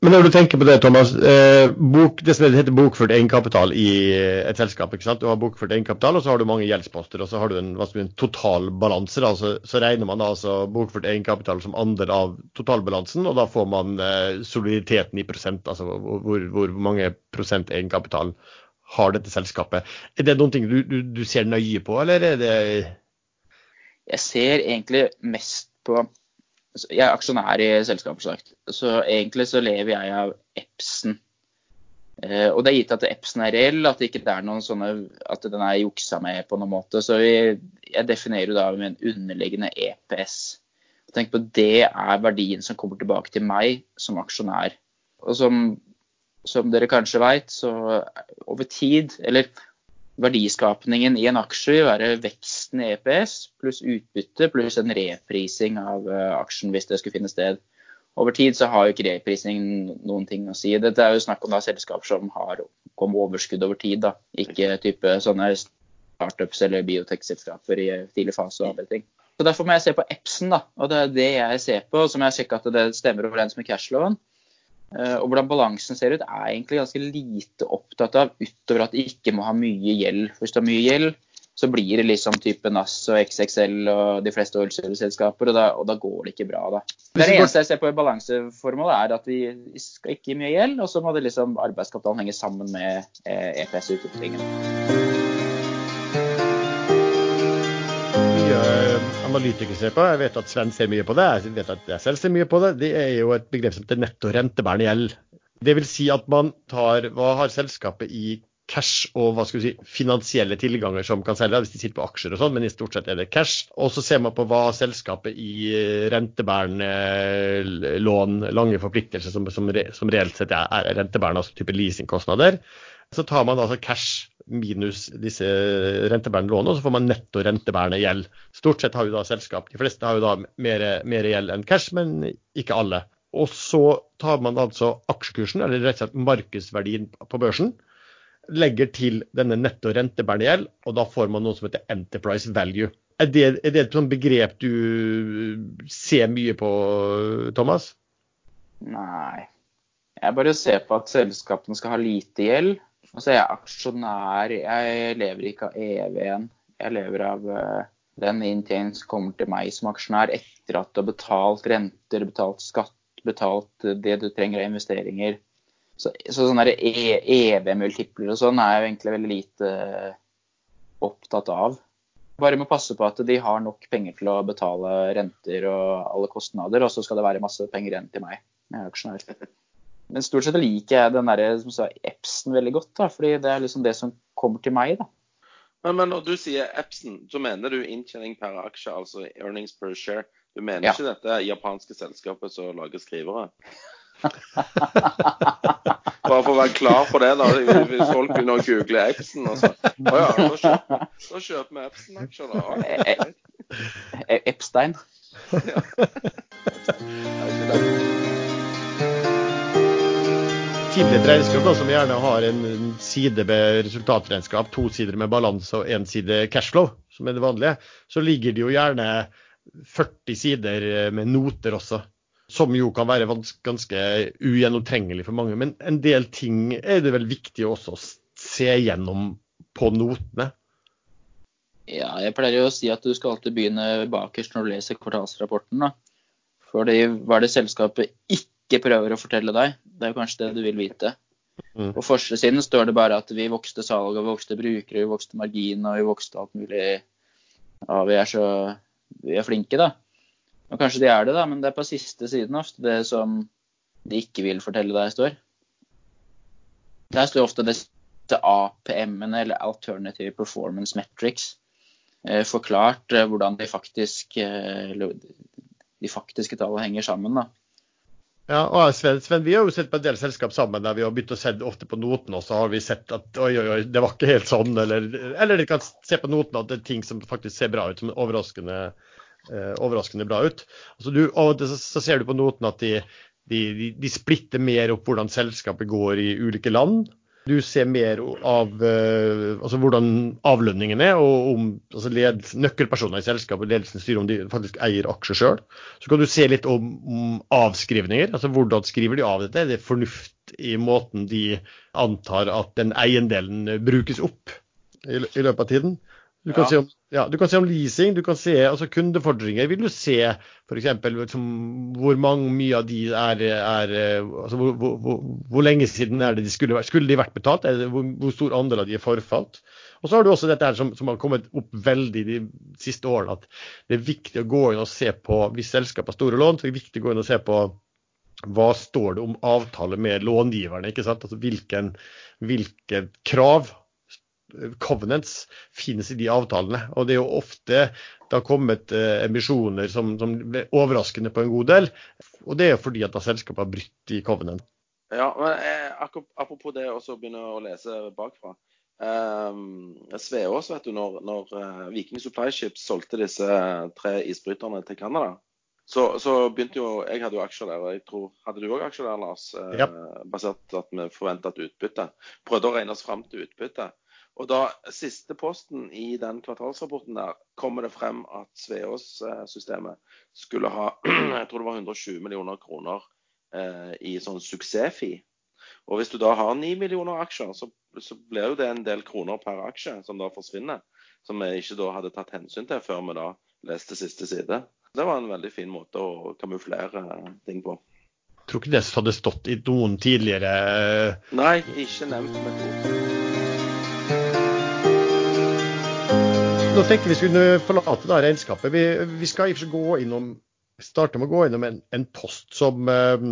S1: Men når du tenker på det, Thomas. Eh, bok, det som heter bokført egenkapital i eh, et selskap. ikke sant? Du har bokført egenkapital, og så har du mange gjeldsposter. Og så har du en, en totalbalanse. da, så, så, regner man da altså bokført egenkapital som andel av totalbalansen, og da får man eh, soliditeten i prosent. Altså hvor, hvor, mange prosent egenkapital har dette selskapet. Er det noen ting du, du, du ser nøye på, eller er det
S3: Jeg ser egentlig mest på jeg er aksjonær i selskapet, sagt. Så egentlig så lever jeg av Epson. Eh, og det er gitt at Epson er reell, at det ikke er noen sånne, at den er juksa med på noen måte. Så jeg, jeg definerer da med en underliggende EPS. Tenk på Det er verdien som kommer tilbake til meg som aksjonær. Og som, som dere kanskje veit, så over tid, eller verdiskapningen i en aksje vil være veksten i EPS pluss utbytte pluss en reprising av eh, aksjen hvis det skulle finne sted. Over tid så har jo ikke reprising noen ting å si. Dette er jo snakk om da selskap som har kommet overskudd over tid, da. ikke type sånne startups eller biotekselskaper i tidlig fase og andre ting. Så Derfor må jeg se på Epson, da. og det er det jeg ser på. Så må jeg sjekke at det stemmer overens med cashloven. Eh, og hvordan balansen ser ut, er egentlig ganske lite opptatt av, utover at de ikke må ha mye gjeld. For hvis du har mye gjeld, så blir det liksom type NAS og XXL og de fleste oljeselskaper, og, og, da går det ikke bra, da. Det eneste jeg ser på i balanseformålet, er at vi skal ikke gi mye gjeld, og så må det liksom arbeidskapitalen henge sammen med eh, EPS-utviklingen.
S1: Analytikere ser på. Jeg vet at Sven ser mye på det. Jeg vet at jeg selv ser mye på det. Det er jo et begrep som heter netto rentebærende gjeld. Det vil si at man tar hva har selskapet i cash og hva skal vi si, finansielle tilganger som kan selge, hvis de sitter på aksjer og sånn, men i stort sett er det cash. Og så ser man på hva selskapet i rentebærende lån, lange forpliktelser som, som, som reelt sett er rentebærende, altså type leasingkostnader. Så tar man altså cash minus disse rentebærende lånene, og så får man netto rentebærende gjeld. Stort sett har jo da selskap, de fleste har jo da mer, mer gjeld enn cash, men ikke alle. Og så tar man altså aksjekursen, eller rett og slett markedsverdien på børsen, legger til denne netto rentebærende gjeld, og da får man noe som heter enterprise value. Er det, er det et sånt begrep du ser mye på, Thomas?
S3: Nei. Jeg bare ser på at selskapene skal ha lite gjeld, og jeg er aksjonær. Jeg lever ikke av EV-en. Jeg lever av uh, den inntjeningen som kommer til meg som aksjonær etter at du har betalt renter, betalt skatt, betalt det du trenger av investeringer. Så, så sånne EV-multipler og sånn er jeg egentlig veldig lite uh, opptatt av. Bare må passe på at de har nok penger til å betale renter og alle kostnader, og så skal det være masse penger igjen til meg. Jeg er aksjonær. Men stort sett liker jeg den der, som sa, Epson veldig godt, da, fordi det er liksom det som kommer til meg. da.
S2: Men, men når du sier Epson, så mener du inntjening per aksje, altså earnings per share. Du mener ja. ikke dette japanske selskapet som lager skrivere? Bare for å være klar på det, da, hvis folk begynner å google Epson. Og så, å ja, da kjøper, da kjøper vi Epson-aksjer, da. Okay.
S3: E- e- Epstein. ja.
S1: Tidligere da, som gjerne har en side med resultatregnskap, to sider med balanse og én side cashflow, som er det vanlige, så ligger det jo gjerne 40 sider med noter også. Som jo kan være ganske ugjennomtrengelig for mange. Men en del ting er det vel viktig også å se gjennom på notene.
S3: Ja, jeg pleier jo å si at du skal alltid begynne bakerst når du leser kvartalsrapporten. da. Fordi hva er det selskapet ikke prøver å fortelle deg? Det er jo kanskje det du vil vite. Mm. På forsiden står det bare at vi vokste salg, og vi vokste brukere, vi vokste margin og vi vokste alt mulig. Ja, vi er så vi er flinke, da. Og kanskje de er det, da, men det er på siste siden ofte det som de ikke vil fortelle deg står. Der står ofte disse APM-ene, eller Alternative Performance Metrics, eh, forklart eh, hvordan de, faktisk, eh, de faktiske tallene henger sammen. da.
S1: Ja, og Sven, Sven, vi har jo sett på en del selskap sammen der vi har begynt å se ofte på notene, og så har vi sett at oi, oi, oi, det var ikke helt sånn. Eller, eller de kan se på notene at det er ting som faktisk ser bra ut, som overraskende eh, overraskende bra ut. Altså du, og så, så, ser du på noten at de, de, de, splitter mer opp hvordan selskapet går i ulike land. Du ser mer av uh, altså hvordan avlønningen er, og om altså ledelse, nøkkelpersoner i selskapet ledelsen styrer om de faktisk eier aksjer sjøl. Så kan du se litt om, om, avskrivninger. altså Hvordan skriver de av dette? Er det fornuft i måten de antar at den eiendelen brukes opp i, i løpet av tiden? Du kan, ja. se om, ja, du kan, se om, leasing, du kan se altså kundefordringer. Vil du se f.eks. Liksom, hvor mange mye av de er, er altså, hvor, hvor, hvor, lenge siden er det de skulle, skulle de vært betalt? Det, hvor, hvor, stor andel av de er forfalt? Og så har du også dette her som, som, har kommet opp veldig de siste årene, at det er viktig å gå inn og se på Hvis selskapet har store lån, så er det viktig å gå inn og se på hva står det om avtale med långiverne? ikke sant? Altså Hvilken, hvilke krav covenants finnes i de avtalene. Og det er jo ofte det har kommet eh, emisjoner som, som ble overraskende på en god del. Og det er jo fordi at da selskapet har brutt i covenant.
S2: Ja, men eh, Apropos det å begynne å lese bakfra. Eh, Sveås, vet du, når, når uh, Viking Supply Ships solgte disse tre isbryterne til Canada, så, så, begynte jo Jeg hadde jo aksjer der, og jeg tror Hadde du òg aksjer der, Lars? Eh, ja. basert på at vi forventa et utbytte. Prøvde å regne oss fram til utbytte. Og da siste posten i den kvartalsrapporten der, kommer det frem at Sveås-systemet skulle ha jeg tror det var 120 millioner kroner eh, i sånn suksessfi. Og hvis du da har 9 millioner aksjer, så, så, blir jo det en del kroner per aksje som da forsvinner. Som vi ikke da hadde tatt hensyn til før vi da leste siste side. Det var en veldig fin måte å kamuflere ting på.
S1: Jeg tror ikke det hadde stått i noen tidligere
S2: Nei, ikke nevnt med ord.
S1: Nå tenkte vi skulle forlate da regnskapet. Vi, vi skal i og for seg gå innom starte med å gå innom en, en post som eh,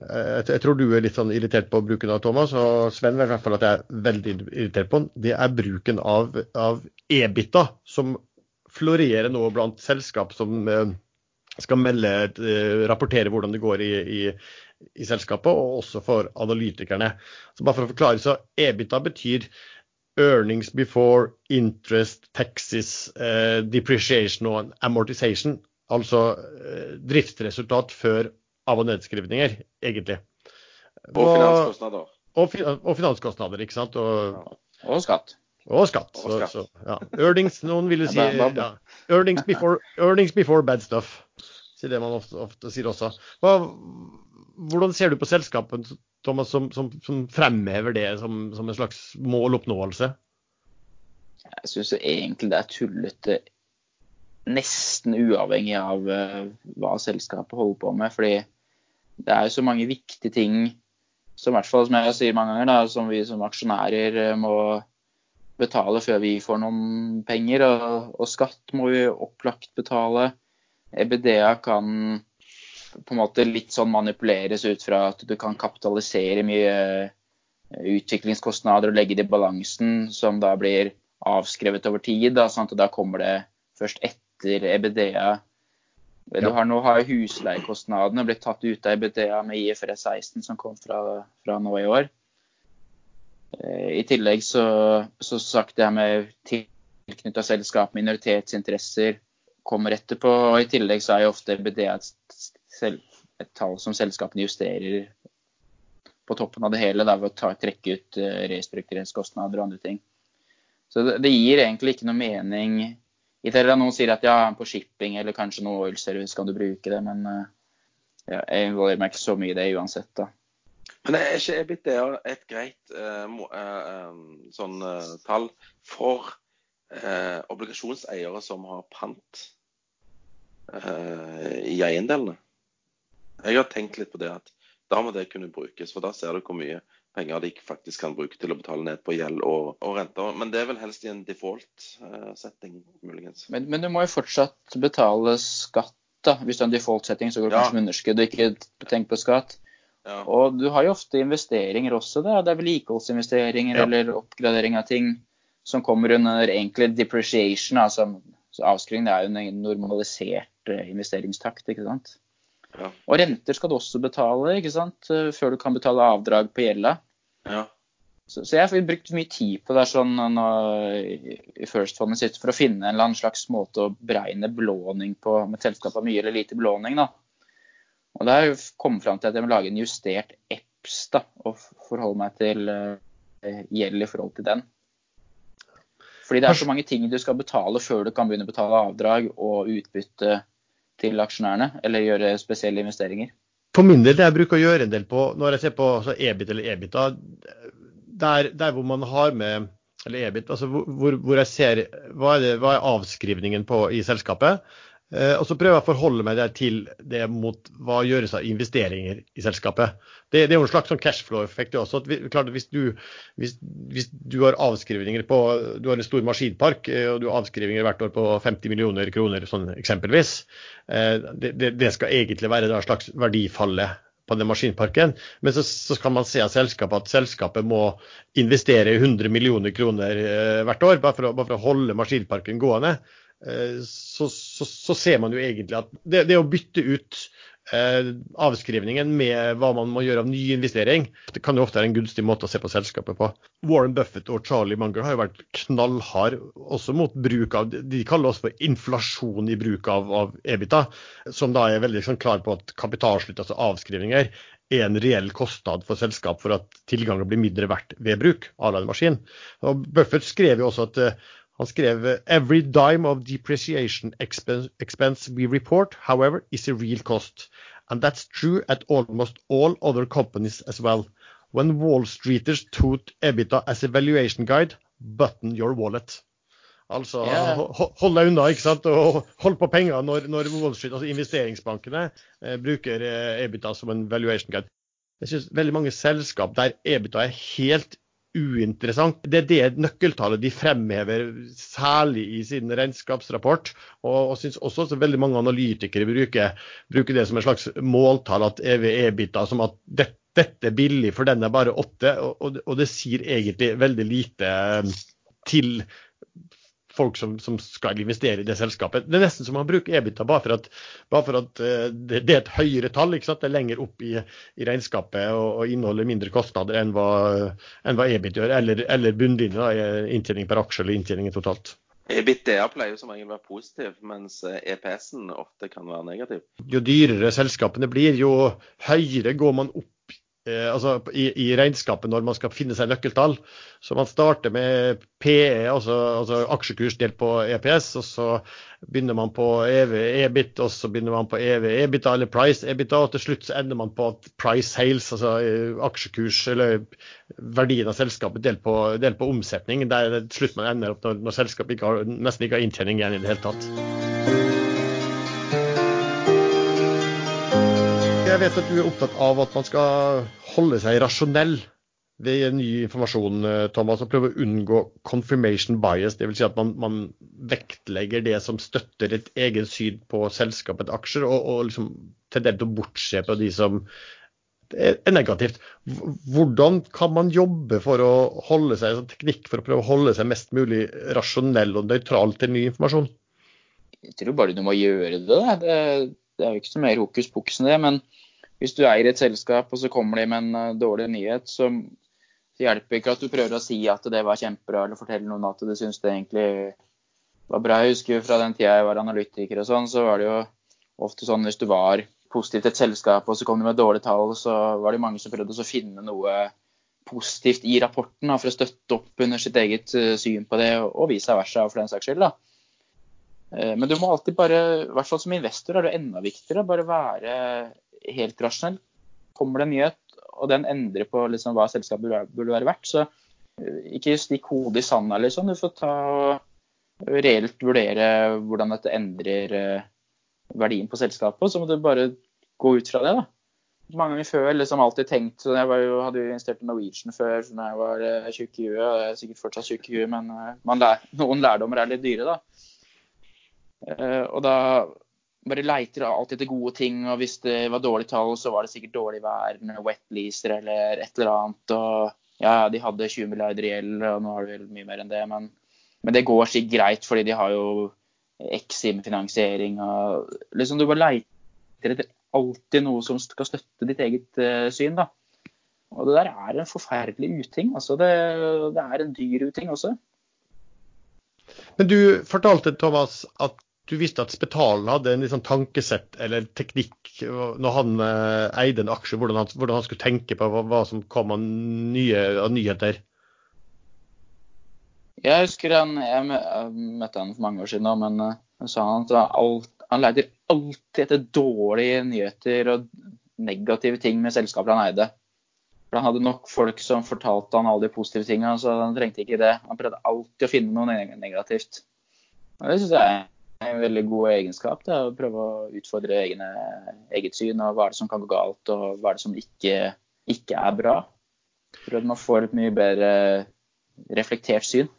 S1: jeg, jeg, tror du er litt sånn irritert på bruken av, Thomas. Og Sven i hvert fall at jeg er veldig irritert på den. Det er bruken av, av EBITA, som florerer nå blant selskap som eh, skal melde, eh, rapportere hvordan det går i, i, i, selskapet, og også for analytikerne. Så bare for å forklare, så EBITA betyr earnings before interest, taxes, uh, depreciation og amortization. Altså uh, driftsresultat før av- og nedskrivninger, egentlig.
S2: Og finanskostnader.
S1: Og, og, finanskostnader, ikke sant.
S3: Og, og skatt.
S1: Og skatt. Og skatt. Så, så, ja. Earnings, noen ville si ja. earnings, before, earnings before bad stuff. Sier det man ofte, ofte sier også. Hva, hvordan ser du på selskapet Thomas, som, som, som fremhever det som, som, en slags måloppnåelse?
S3: Jeg syns egentlig det er tullete nesten uavhengig av uh, hva selskapet holder på med. fordi det er jo så mange viktige ting som hvert fall, som jeg sier mange ganger, da, som vi som aksjonærer uh, må betale før vi får noen penger. Og, og skatt må vi opplagt betale. EBDA kan på en måte litt sånn manipuleres ut fra at du kan kapitalisere mye eh, utviklingskostnader og legge det i balansen, som da blir avskrevet over tid. Da, sant? Og da kommer det først etter EBDA. Du har, nå har husleiekostnadene blitt tatt ut av EBDA med IFRS 16, som kom fra, fra nå i år. Eh, I tillegg så, så sagt det her med tilknytta selskap, minoritetsinteresser, kommer etterpå. og I tillegg så er jo ofte EBDA et et tall som selskapene justerer på toppen av det hele da, ved å ta, trekke ut uh, restruktureringskostnader og andre ting. Så det, det, gir egentlig ikke noe mening i det noen sier at ja, på shipping eller kanskje noe oil service kan du bruke det, men uh, ja, jeg involverer meg ikke så mye i det uansett, da.
S2: Men er ikke EBITDA et greit uh, uh, sånn tall for obligasjonseiere som har pant i eiendelene? Jeg har tenkt litt på det at da må det kunne brukes, for da ser du hvor mye penger de faktisk kan bruke til å betale ned på gjeld og, og renter. Men det er vel helst i en default-setting, muligens.
S3: Men, men, du må jo fortsatt betale skatt, da. Hvis du har en default-setting, så går du ja. kanskje med underskudd og ikke tenk på skatt. Ja. Og du har jo ofte investeringer også, da. Det er vedlikeholdsinvesteringer ja. eller oppgradering av ting som kommer under egentlig depreciation. altså Avskriving er jo en normalisert eh, investeringstakt, ikke sant. Ja. Og renter skal du også betale ikke sant? Eh, før du kan betale avdrag på gjelda.
S2: Ja.
S3: Så, så, jeg har brukt mye tid på det sånn nå, i First Fundet sitt for å finne en slags måte å beregne belåning på med et selskap mye eller lite belåning. da. Og da har jeg kommet fram til at jeg må lage en justert EPS da, og forholde meg til uh, gjeld i forhold til den. Fordi det er så mange ting du skal betale før du kan begynne å betale avdrag og utbytte til aksjonærene, eller gjøre spesielle investeringer?
S1: For min del, det jeg bruker å gjøre en del på når jeg ser på altså EBIT eller EBITA, der, der, hvor man har med eller EBIT, altså hvor, hvor jeg ser hva er, det, hva er avskrivningen på i selskapet, og så prøver jeg å forholde meg til det mot hva gjøres av investeringer i selskapet. Det, det er jo en slags sånn cashflow-effekt også. vi, klart, hvis, du, hvis, hvis, du, har avskrivninger på Du har en stor maskinpark eh, og du har avskrivninger hvert år på 50 millioner kroner sånn eksempelvis. Eh, det, det, det skal egentlig være et slags verdifallet på den maskinparken. Men så, så kan man se av selskapet at selskapet må investere 100 millioner kroner hvert år bare for, å, bare for å holde maskinparken gående. Eh, så, så, så, ser man jo egentlig at det, det å bytte ut eh, avskrivningen med hva man må gjøre av ny investering, det kan jo ofte være en gunstig måte å se på selskapet på. Warren Buffett og Charlie Munger har jo vært knallhard også mot bruk av De kaller oss for inflasjon i bruk av, av EBITA, som da er veldig sånn, klar på at kapitalslutt, altså avskrivninger, er en reell kostnad for selskap for at tilgangen blir mindre verdt ved bruk av en maskin. Og Buffett skrev jo også at uh, han skrev «Every dime of depreciation expense we report, however, is a real cost. And that's true at almost all other companies as well. When Wall Streeters toot EBITDA as a valuation guide, button your wallet. Altså yeah. hold deg unna, ikke sant? og hold på penger når, når Wall Street, altså investeringsbankene, eh, bruker eh, EBITDA som en valuation guide. Jeg synes veldig mange selskap der EBITDA er helt uinteressant. Det er det nøkkeltallet de fremhever særlig i sin regnskapsrapport. Og, og syns også at veldig mange analytikere bruker, bruker, det som en slags måltall, at EV-EBITA som at det, dette er billig, for den er bare åtte. Og, og, det sier egentlig veldig lite eh, til folk som, som, skal investere i det selskapet. Det er nesten som man bruker EBITDA bare for at, bare for at uh, det, det, er et høyere tall. ikke sant? Det er lenger opp i, i regnskapet og, og, inneholder mindre kostnader enn hva, enn hva EBIT gjør, eller, eller bunnlinja, inntjening per aksje eller inntjening totalt.
S2: EBITDA pleier jo som regel å være positiv, mens EPS-en ofte kan være negativ.
S1: Jo dyrere selskapene blir, jo høyere går man opp Eh, altså i, i, regnskapet når man skal finne seg nøkkeltall. Så man starter med PE, altså, altså aksjekurs delt på EPS, og så begynner man på EV EBIT, og så begynner man på EV EBITA eller price EBITA, og til slutt så ender man på price sales, altså eh, aksjekurs eller verdien av selskapet delt på, delt på omsetning, der til slutt man ender opp når, når selskapet ikke har, nesten ikke har inntjening igjen i det hele tatt. Jeg vet at du er opptatt av at man skal holde seg rasjonell ved ny informasjon, eh, Thomas, og prøve å unngå confirmation bias. Dvs. Si at man, man, vektlegger det som støtter et eget syn på selskapets aksjer, og, og liksom tenderer til å bortse på de som er negativt. Hvordan kan man jobbe for å holde seg, som teknikk for å prøve å holde seg mest mulig rasjonell og nøytral til ny informasjon?
S3: Jeg tror bare du må gjøre det. Det, det er jo ikke så mer hokus pokus enn det. men hvis du eier et selskap, og så kommer de med en uh, dårlig nyhet, så hjelper ikke at du prøver å si at det var kjempebra, eller fortelle noen at du syns det egentlig var bra. Jeg husker fra den tida jeg var analytiker og sånn, så var det jo ofte sånn hvis du var positiv til et selskap, og så kom de med dårlige tall, så var det mange som prøvde å finne noe positivt i rapporten for å støtte opp under sitt eget uh, syn på det, og vice versa for den saks skyld. da. Uh, men du må alltid bare, i hvert fall som investor er det enda viktigere, å bare være helt rasjonell. Kommer det en nyhet, og den endrer på liksom, hva selskapet burde, være verdt, så uh, ikke stikk hodet i sanda, liksom. Du får ta og reelt vurdere hvordan dette endrer verdien på selskapet, så må du bare gå ut fra det. da. Mange ganger før liksom alltid tenkt så Jeg jo, hadde jo investert i Norwegian før da jeg var uh, tjukk i huet. Jeg er sikkert fortsatt tjukk i huet, men uh, lær, noen lærdommer er litt dyre, da. Og da bare leiter alltid etter gode ting. Og hvis det var dårlige tall, så var det sikkert dårlig vær, wetleaser eller et eller annet. Og ja, de hadde 20 milliarder i gjeld, og nå har de vel mye mer enn det. Men, men det går sikkert greit, fordi de har jo Exim-finansiering og liksom Du bare leiter etter alltid noe som skal støtte ditt eget uh, syn, da. Og det der er en forferdelig uting. Altså det, det er en dyr uting også.
S1: Men du fortalte, Thomas, at du visste at Spetalen hadde en liksom tankesett eller teknikk når han eh, eide en aksje, hvordan han, hvordan han, skulle tenke på hva, hva som kom av, nye, av nyheter?
S3: Jeg husker han, jeg møtte han for mange år siden, men eh, sa han at alt, han leter alltid etter dårlige nyheter og negative ting med selskaper han eide. For Han hadde nok folk som fortalte han alle de positive tingene, så han trengte ikke det. Han prøvde alltid å finne noe negativt. Og Det synes jeg en veldig god egenskap. Det, å prøve å utfordre egne, eget syn. og Hva er det som kan gå galt, og hva er det som ikke, ikke er bra. Jeg tror at man får et mye bedre reflektert syn.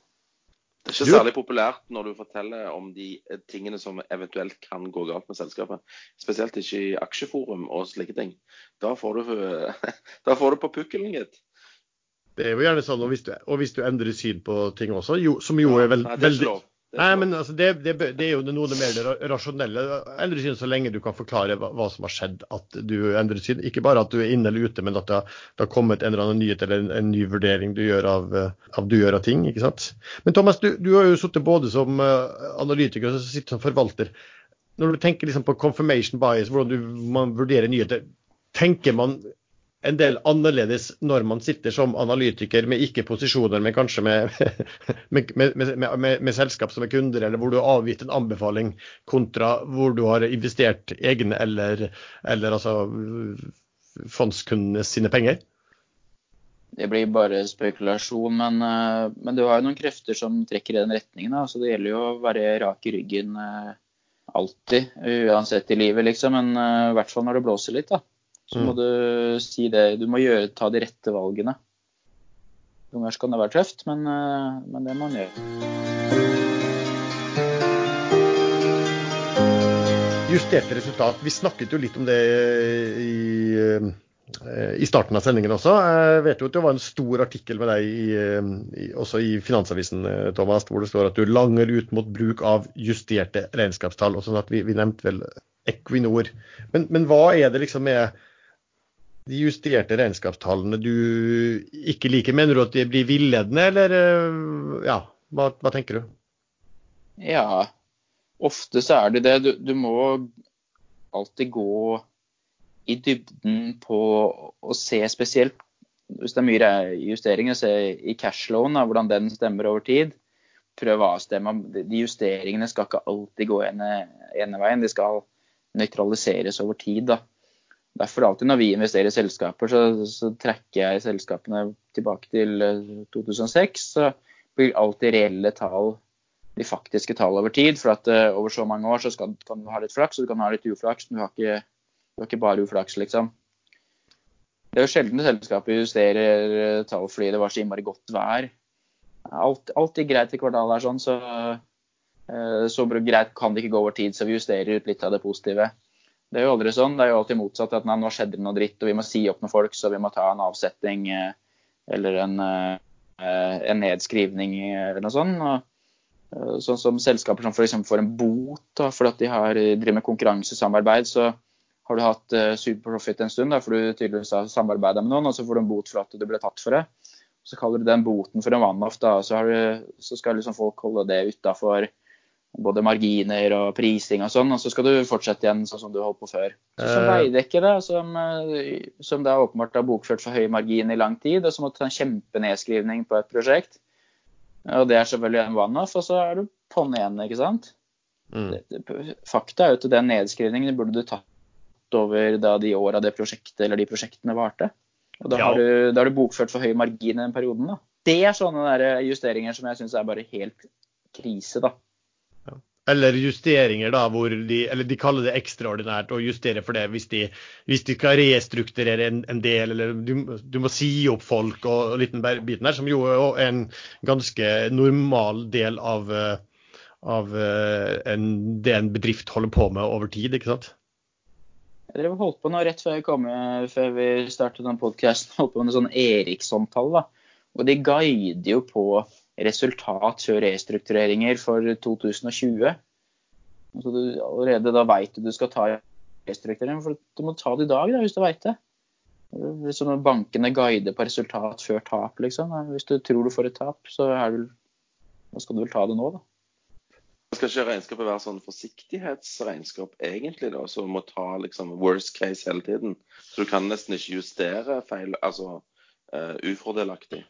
S2: Det er ikke særlig populært når du forteller om de tingene som eventuelt kan gå galt med selskapet. Spesielt ikke i aksjeforum og slike ting. Da får du, da får du på pukkelen, gitt.
S1: Det er jo gjerne sånn, og hvis du, og hvis du endrer syn på ting også, jo, som jo er veld, veldig Nei, men altså, det, det, det, er jo noe det mer rasjonelle. Endre syn så lenge du kan forklare hva, hva, som har skjedd at du endrer syn. Ikke bare at du er inne eller ute, men at det har, det har kommet en eller annen nyhet eller en, en ny vurdering du gjør av, av, du gjør av ting. ikke sant? Men Thomas, du, du har jo sittet både som uh, analytiker og sitter som forvalter. Når du tenker liksom på confirmation bias, hvordan du, man vurderer nyheter, tenker man en del annerledes når man sitter som analytiker med ikke posisjoner, men kanskje med, med, med, med, selskap som er kunder, eller hvor du har avgitt en anbefaling, kontra hvor du har investert egne eller, eller altså fondskundene sine penger?
S3: Det blir bare spekulasjon, men, eh, men, du har jo noen krefter som trekker i den retningen. Da. Så det gjelder jo å være rak i ryggen eh, alltid, uansett i livet, liksom. Men eh, i hvert fall når det blåser litt. da så må mm. du si det. Du må gjøre, ta de rette valgene. Noen ganger kan det være tøft, men, eh, men det må man gjøre.
S1: Justerte resultat. Vi snakket jo litt om det i, eh, i starten av sendingen også. Jeg vet jo at det var en stor artikkel med deg i, også i Finansavisen Thomas, hvor det står at du langer ut mot bruk av justerte regnskapstall. og sånn at Vi, vi nevnte vel Equinor. Men, men hva er det liksom med de justerte regnskapstallene du ikke liker? Mener du at de blir villedende, eller eh, ja, hva, hva, tenker du?
S3: Ja, ofte så er det det. Du, du, må alltid gå i dybden på å se spesielt hvis det er mye justeringer, se i cashloan hvordan den stemmer over tid. Prøv å avstemme. De justeringene skal ikke alltid gå ene, ene veien. De skal nøytraliseres over tid. da. Derfor alltid når vi investerer i selskaper, så, så trekker jeg selskapene tilbake til 2006. Eh, så blir alltid reelle tall de faktiske tall over tid. For at uh, over så mange år så skal, kan du ha litt flaks, og du kan ha litt uflaks, men du har ikke, du har ikke bare uflaks, liksom. Det er jo sjelden selskapet justerer eh, tall fordi det var så innmari godt vær. Alt, alltid greit i kvartalet er sånn, så, uh, så greit kan det ikke gå over tid, så vi justerer ut litt av det positive. Det er jo aldri sånn. Det er jo alltid motsatt. At nei, nå skjedde det noe dritt, og vi må si opp noen folk, så vi må ta en avsetning eh, eller en, eh, en nedskrivning eller noe sånt. Og, eh, sånn som selskaper som f.eks. får en bot da, at de har, driver med konkurransesamarbeid, så har du hatt superprofit en stund da, for du tydeligvis har samarbeida med noen, og så får du en bot for at du ble tatt for det. Så kaller du den boten for en one-off, så, så skal liksom folk holde det utafor både marginer og prising og sånn, og så skal du fortsette igjen sånn som du holdt på før. Så som
S1: Eh.
S3: Veidekke, da, som, eh, som da åpenbart har bokført for høy margin i lang tid, og så måtte ta en kjempenedskrivning på et prosjekt. Og det er selvfølgelig en one-off, og så er du på'n igjen, ikke sant.
S1: Mm.
S3: Fakta er jo at den nedskrivningen burde du tatt over da de åra det prosjektet eller de prosjektene varte. Og da
S1: Ja.
S3: har, du, da har du bokført for høy margin i den perioden, da. Det er sånne der justeringer som jeg syns er bare helt krise, da.
S1: Eller justeringer, da, hvor de Eller de kaller det ekstraordinært å justere for det hvis de, hvis de skal restrukturere en, en del, eller du, du må si opp folk og, og liten biten der, som jo er en ganske normal del av, eh, av eh, en, det en bedrift holder på med over tid, ikke sant?
S3: Jeg drev holdt på nå rett før, kom, før vi startet den podkasten, holdt på med en sånn Eriksson-tall. da. Og de guider jo på resultat før restruktureringer for 2020. Så du, allerede da veit du du skal ta restrukturering, for du må ta det i dag da, hvis du veit det. Hvis når bankene guider på resultat før tap, liksom. Hvis du tror du får et tap, så er du, da skal du vel ta det nå, da.
S2: Skal ikke regnskapet være sånn forsiktighetsregnskap egentlig, da, som må ta liksom worst case hele tiden? Så du kan nesten ikke justere feil, altså uh, ufordelaktig.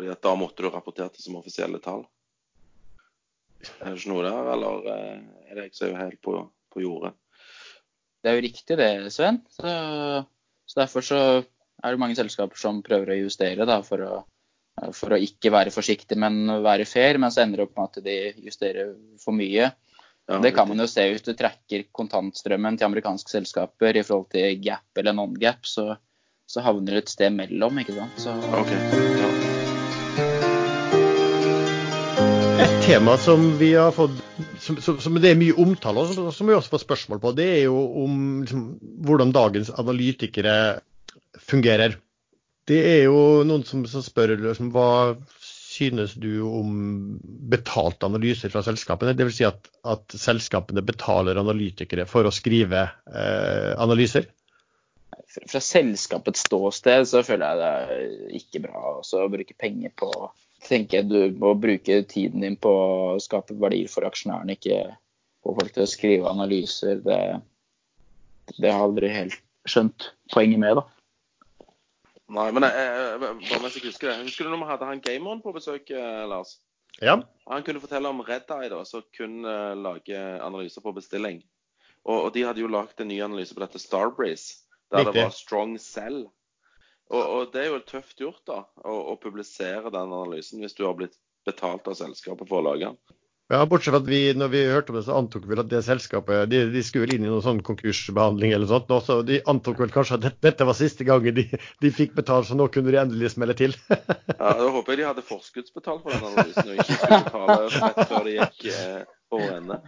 S2: Fordi at da måtte du rapportert det som offisielle tall. Er det ikke noe der, eller eh, er det jeg som er helt på, på jordet?
S3: Det er jo riktig det, Sven. Så, så Derfor så er det mange selskaper som prøver å justere da, for, å, for å ikke være forsiktig, men være fair. Men så ender det opp med at de justerer for mye.
S2: Ja,
S3: det kan man jo se hvis du trekker kontantstrømmen til amerikanske selskaper i forhold til gap eller non-gap, så, så havner det et sted mellom. ikke sant? Så,
S2: OK.
S1: Et tema som vi har fått, som, som, som det er mye omtale og som vi også får spørsmål på, det er jo om liksom, hvordan dagens analytikere fungerer. Det er jo noen som, spør liksom, hva synes du om betalte analyser fra selskapene? Dvs. Si at, at selskapene betaler analytikere for å skrive eh, analyser?
S3: fra, fra selskapets ståsted så føler jeg det er ikke bra å bruke penger på tenker jeg Du må bruke tiden din på å skape verdier for aksjonærene, ikke få folk til å skrive analyser. Det, det har jeg aldri helt skjønt poenget med, da.
S2: Nei, men jeg, jeg, jeg husker det. Husker du når vi hadde han gameren på besøk, eh, Lars?
S1: Ja.
S2: Han kunne fortelle om Red Eye, da, som kunne lage analyser på bestilling. Og, og de hadde jo lagd en ny analyse på dette Starbreeze, der
S1: Riktig.
S2: det var strong cell. Og, og det er jo tøft gjort, da, å, å publisere den analysen hvis du har blitt betalt av selskapet for å lage den.
S1: Ja, Bortsett fra at vi når vi hørte om det, så antok vi at det selskapet de, de skulle inn i noen sånn konkursbehandling eller sånt. nå, Så de antok vel kanskje at dette, dette var siste gangen de, de fikk betalt, så nå kunne de endelig smelle til.
S2: Ja, Da håper jeg de hadde forskuddsbetalt for den analysen, og ikke skulle betale rett før de gikk eh, over ende.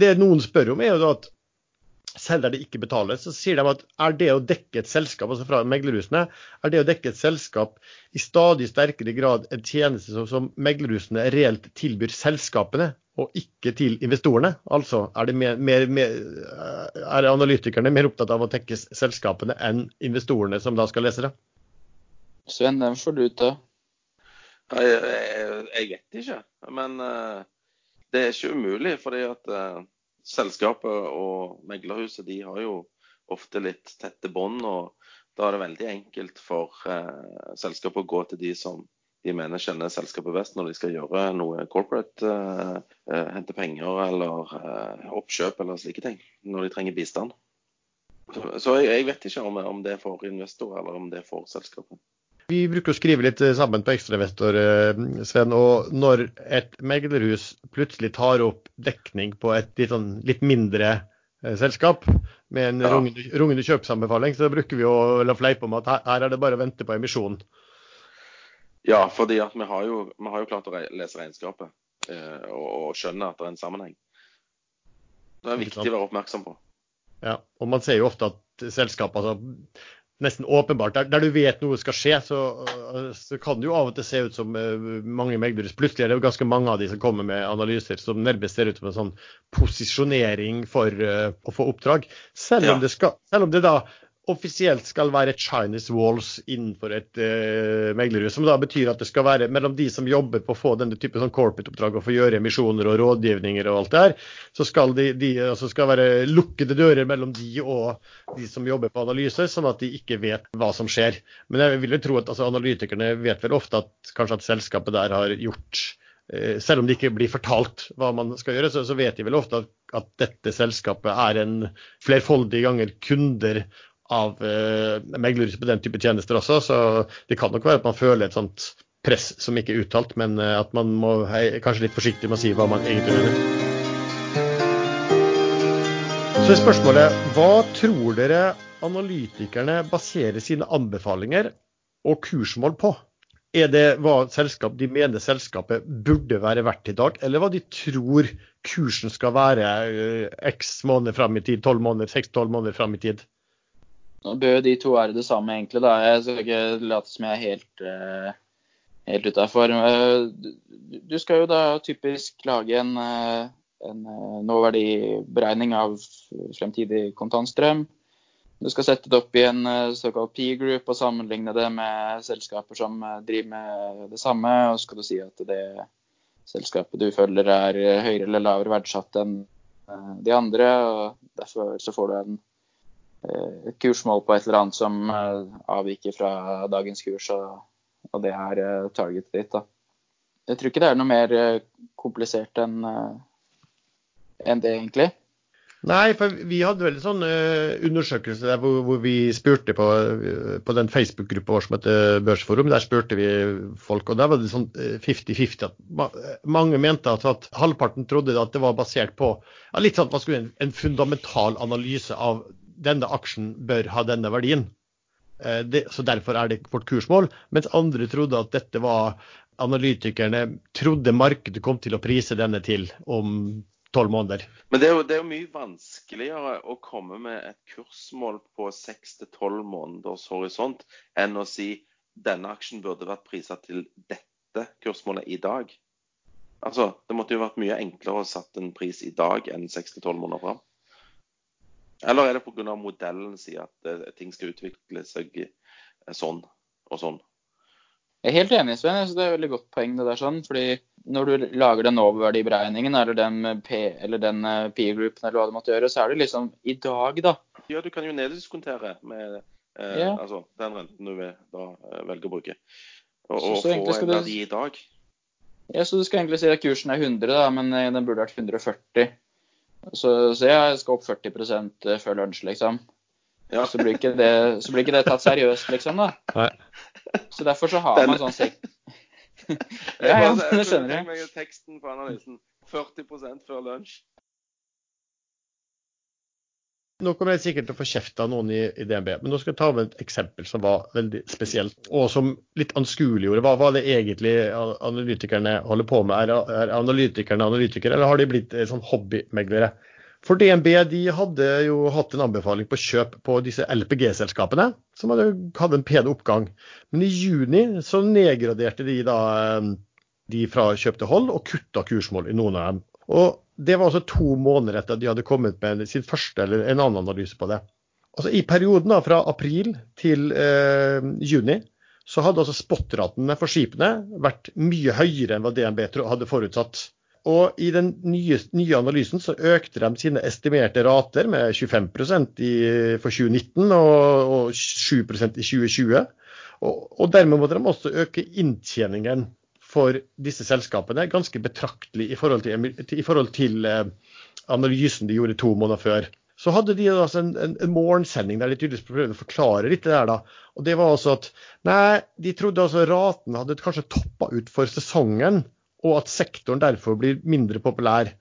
S1: det noen spør om, er jo da at selv der det ikke betaler, så sier de at er det å dekke et selskap, altså fra meglerhusene, er det å dekke et selskap i stadig sterkere grad en tjeneste som, som meglerhusene reelt tilbyr selskapene, og ikke til investorene? Altså er, det mer, mer, mer, er analytikerne mer opptatt av å dekke selskapene enn investorene som da skal lese det?
S3: Sven, den får du ta.
S2: Jeg, jeg, jeg vet ikke, men eh, det er ikke umulig. fordi at eh, selskapet og meglerhuset de har jo ofte litt tette bånd. og Da er det veldig enkelt for eh, selskapet å gå til de som de mener kjenner selskapet best når de skal gjøre noe corporate, eh, eh, hente penger eller eh, oppkjøp eller slike ting. Når de trenger bistand. Så, så jeg, jeg vet ikke om, om det er for investor eller om det er for selskapet.
S1: Vi bruker å skrive litt sammen på Ekstrainvestor, eh, Sven. Og når et meglerhus plutselig tar opp dekning på et litt, sånn, litt mindre eh, selskap med en
S2: Ja.
S1: rungende, rungende kjøpsanbefaling, så bruker vi å la fleipe om at her, her er det bare å vente på emisjon.
S2: Ja, fordi at vi har jo, vi har jo klart å re lese regnskapet eh, og, og skjønne at det er en sammenheng. Det er viktig å være oppmerksom på.
S1: Ja, og man ser jo ofte at selskap altså, nesten åpenbart, der, der du vet noe skal skje, så, øh, så kan det jo av og til se ut som øh, mange meglere Plutselig er det jo ganske mange av de som kommer med analyser som nærmest ser ut som en sånn posisjonering for uh, å få oppdrag. Selv om,
S2: Ja.
S1: det skal, selv om det da offisielt skal være Chinese walls innenfor et uh, meglerhus. Som da betyr at det skal være mellom de som jobber på å få denne type sånn corporate-oppdrag og få gjøre emisjoner og rådgivninger og alt det her, så skal det de, altså være lukkede dører mellom de og de som jobber på analyse, sånn at de ikke vet hva som skjer. Men jeg vil jo tro at altså, analytikerne vet vel ofte at kanskje at selskapet der har gjort Eh, selv om det ikke blir fortalt hva man skal gjøre, så, vet de vel ofte at, dette selskapet er en flerfoldige ganger kunder av eh, meglerhus på den type tjenester også. Så det kan nok være at man føler et sånt press som ikke er uttalt, men eh, at man må hei, kanskje litt forsiktig med å si hva man egentlig mener. Så er spørsmålet hva tror dere analytikerne baserer sine anbefalinger og kursmål på? Er det hva selskap, de mener selskapet burde være verdt i dag, eller hva de tror kursen skal være eh, x måneder fram i tid, tolv måneder, seks-tolv måneder fram i tid?
S3: Nå bør de to være det samme, egentlig. da. Jeg skal ikke late som jeg er helt, uh, helt utafor. Du skal jo da typisk lage en, en nåverdiberegning av fremtidig kontantstrøm. Du skal sette det opp i en eh, såkalt P-group og sammenligne det med selskaper som eh, driver med det samme. Og skal du si at det selskapet du følger er eh, høyere eller lavere verdsatt enn de andre. og Derfor så får du en, kursmål på et eller annet som avviker fra dagens kurs, og, det er targetet ditt. da. Jeg tror ikke det er noe mer komplisert enn det, egentlig.
S1: Nei, for vi hadde vel en sånn undersøkelse der hvor, hvor, vi spurte på, på den Facebook-gruppa vår som heter Børsforum. Der spurte vi folk, og der var det sånn 50-50. at mange mente at, at, halvparten trodde at det var basert på ja, litt sånn en, en fundamental analyse av denne aksjen bør ha denne verdien. Uh, det, så derfor er det vårt kursmål. Mens andre trodde at dette var analytikerne trodde markedet kom til å prise denne til om tolv måneder.
S2: Men det er, jo, det er, jo, mye vanskeligere å komme med et kursmål på seks til tolv måneders horisont enn å si denne aksjen burde vært priset til dette kursmålet i dag. Altså, Det måtte jo vært mye enklere å satt en pris i dag enn seks til tolv måneder fram. Eller er det pga. modellen sier at uh, ting skal utvikle seg uh, sånn og sånn?
S3: Jeg er helt enig, Sven. Jeg synes det er et veldig godt poeng. det der sånn, fordi Når du lager den oververdiberegningen eller den, P, eller den eh, P-groupen, eller hva du måtte gjøre, så er det liksom i dag, da.
S2: Ja, du kan jo neddiskontere med eh, ja. altså, den renten du vil da eh, velge å bruke. Og, så, så og få en verdi i dag.
S3: Ja, så du skal egentlig si at kursen er 100, da, men eh, den burde vært 140. Så, så jeg skal opp 40% før lunsj, liksom. Ja. Så, blir ikke det, så blir ikke det tatt seriøst, liksom. da. Nei. Så derfor så har Den... man sånn sek...
S2: ja, ja, det skjønner jeg. Teksten på analysen. 40% før lunsj.
S1: Nå kommer jeg sikkert til å få kjeft av noen i, i, DNB, men nå skal jeg ta med et eksempel som var veldig spesielt, og som litt anskueliggjorde hva, hva det egentlig analytikerne holder på med. Er, er analytikerne analytikere, eller har de blitt eh, sånn hobbymeglere? For DNB de hadde jo hatt en anbefaling på kjøp på disse LPG-selskapene, som hadde hatt en pen oppgang. Men i juni så nedgraderte de da eh, de fra kjøp til hold og kutta kursmål i noen av dem. Og Det var altså to måneder etter at de hadde kommet med sin første eller en annen analyse på det. Altså I perioden da, fra april til eh, juni så hadde altså spot-ratene for skipene vært mye høyere enn hva DNB hadde forutsatt. Og I den nye, nye, analysen så økte de sine estimerte rater med 25% i, for 2019 og, og 7 i 2020. Og, og, dermed måtte de også øke inntjeningen for disse selskapene ganske betraktelig i forhold til, i forhold til eh, analysen de gjorde to måneder før. Så hadde de altså en, en, en morgensending der de tydeligvis prøvde å forklare litt det der. da. Og det var altså at nei, de trodde altså raten hadde kanskje toppa ut for sesongen og at sektoren derfor blir mindre populær.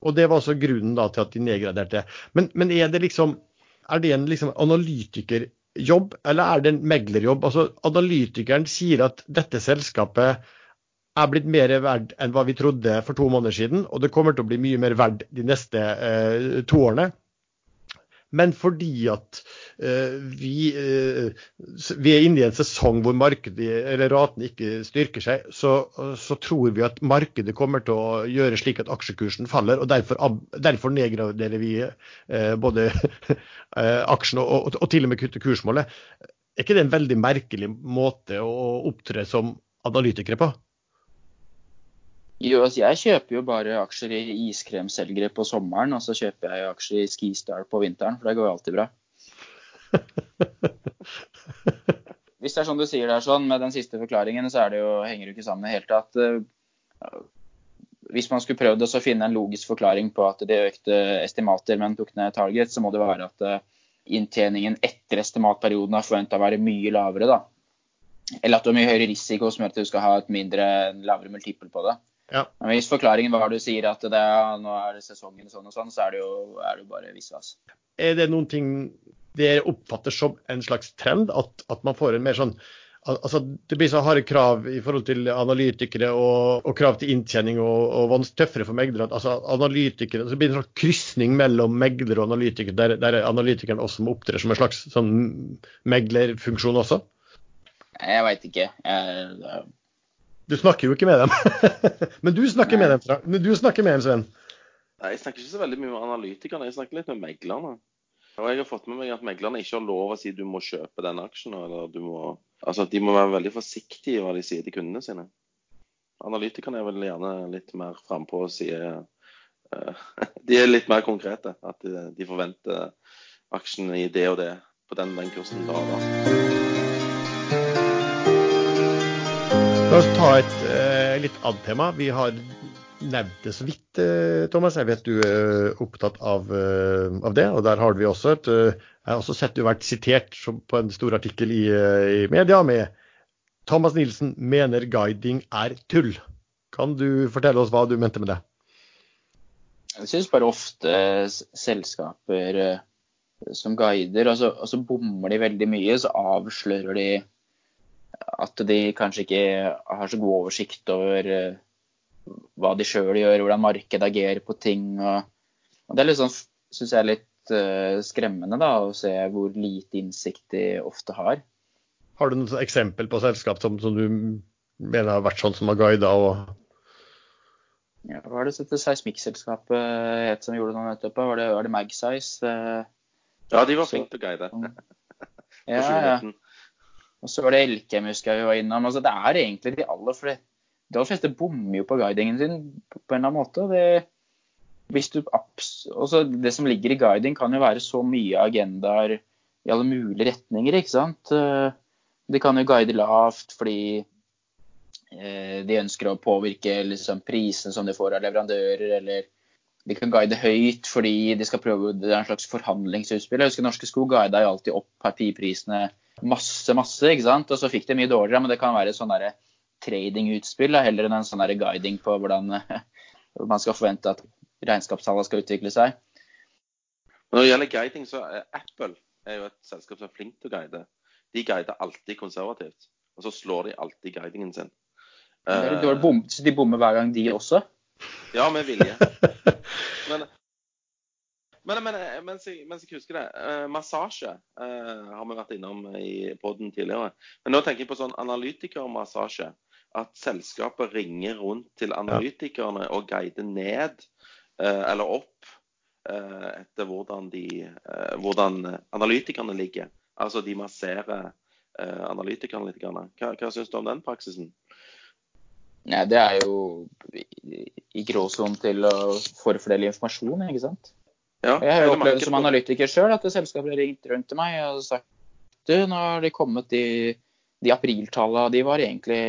S1: Og Det var altså grunnen da til at de nedgraderte. Men, men er det liksom, er det en liksom analytikerjobb, eller er det en meglerjobb? Altså, Analytikeren sier at dette selskapet er blitt mer verdt enn hva vi trodde for to måneder siden, og det kommer til å bli mye mer verdt de neste eh, to årene. men fordi at eh, vi, eh, vi, er inne i en sesong hvor markedet, raten ikke styrker seg, så, så, tror vi at markedet kommer til å gjøre slik at aksjekursen faller. og Derfor, derfor nedgraderer vi uh, både aksjen og, og, og, til og med kutter kursmålet. Er ikke det en veldig merkelig måte å opptre som analytikere på?
S3: Jo, altså jeg kjøper jo bare aksjer i iskremselgere på sommeren, og så kjøper jeg aksjer i Skistar på vinteren, for det går jo alltid bra. Hvis det er sånn du sier det er sånn, med den siste forklaringen, så er det jo, henger det jo ikke sammen i det hele tatt. Uh, hvis man skulle prøvd å finne en logisk forklaring på at det økte estimater, men tok ned target, så må det være at uh, inntjeningen etter estimatperioden er forventa å være mye lavere, da. Eller at du har mye høyere risiko som gjør at du skal ha et mindre, lavere multiple på det. Ja. Men hvis forklaringen var du sier at det, nå er det sesongen sånn og sånn, så er det jo, er det bare visvas.
S1: Er det noen ting dere oppfatter som en slags trend? At, at man får en mer sånn Altså, Det blir så harde krav i forhold til analytikere og, og krav til inntjening og, og tøffere for meglere. Altså, analytikere, så blir det en slags krysning mellom megler og analytikere, der, der analytikeren også må opptre som en slags sånn meglerfunksjon også?
S3: Jeg veit ikke. Jeg,
S1: du snakker jo ikke med dem. Men du med dem, men du snakker med dem, Sven.
S2: Nei, Jeg snakker ikke så veldig mye med analytikerne, jeg snakker litt med meglerne. Og jeg har fått med meg at meglerne ikke har lov å si du må kjøpe den aksjen. eller du må... Altså De må være veldig forsiktige i hva de sier til kundene sine. Analytikerne er vel gjerne litt mer frampå og sier uh, De er litt mer konkrete. At de, de forventer aksjen i det og det på den den kursen da. da.
S1: La oss ta et eh, litt annet tema. Vi har nevnt det så vidt, eh, Thomas. Jeg vet du er opptatt av, eh, av, det. Og der har vi også et eh, Jeg har også sett du har vært sitert på en stor artikkel i, eh, i media med Thomas Nilsen mener guiding er tull. Kan du fortelle oss hva du mente med det?
S3: Jeg syns bare ofte selskaper eh, som guider, altså, altså bommer de veldig mye, så avslører de at de kanskje ikke har så god oversikt over uh, hva de sjøl gjør, hvordan markedet agerer på ting. Og, og det er litt sånn, syns jeg er litt uh, skremmende da, å se hvor lite innsikt de ofte har.
S1: Har du noen eksempel på selskap som, som, du mener har vært sånn som har guida? og
S3: ja, Hva var det dette seismikkselskapet het som gjorde noe nettopp? Var det, var det Magsize?
S2: Ja, de var flinke til å guide.
S3: ja, ja. Og så var det Elkem husker jeg vi var innom. Altså, det er egentlig de aller fleste De aller fleste bommer jo på guidingen sin på en eller annen måte. Det, også det som ligger i guiding, kan jo være så mye agendaer i alle mulige retninger, ikke sant. Eh, de kan jo guide lavt fordi eh, de ønsker å påvirke liksom, prisene som de får av leverandører, eller de kan guide høyt fordi de skal prøve Det er en slags forhandlingsutspill. Jeg husker Norske Skog guida jo alltid opp partiprisene masse, masse, ikke sant. Og så fikk de mye dårligere, men det kan være sånn trading-utspill heller enn en sånn guiding på hvordan man skal forvente at regnskapstallene skal utvikle seg.
S2: Når det gjelder guiding, så er Apple er jo et selskap som er flink til å guide. De guider alltid konservativt, og så slår de alltid guidingen sin.
S3: Bom, så de bommer hver gang, de også?
S2: Ja, med vilje. Men, men, men eh, mens, jeg, mens, jeg, husker det, uh, massasje uh, har vi vært innom i poden tidligere. Men nå tenker jeg på sånn analytikermassasje. At selskapet ringer rundt til analytikerne og guider ned uh, eller opp etter hvordan, de, hvordan, analytikerne ligger. Altså de masserer analytikerne litt. Hva, hva syns du om den praksisen?
S3: Nei, Det er jo i gråsonen til å forfordele informasjon, ikke sant? Ja, jeg har jo opplevd som analytiker sjøl at selskapet har ringt rundt til meg og sagt du, nå har de kommet de, de apriltallene. De var egentlig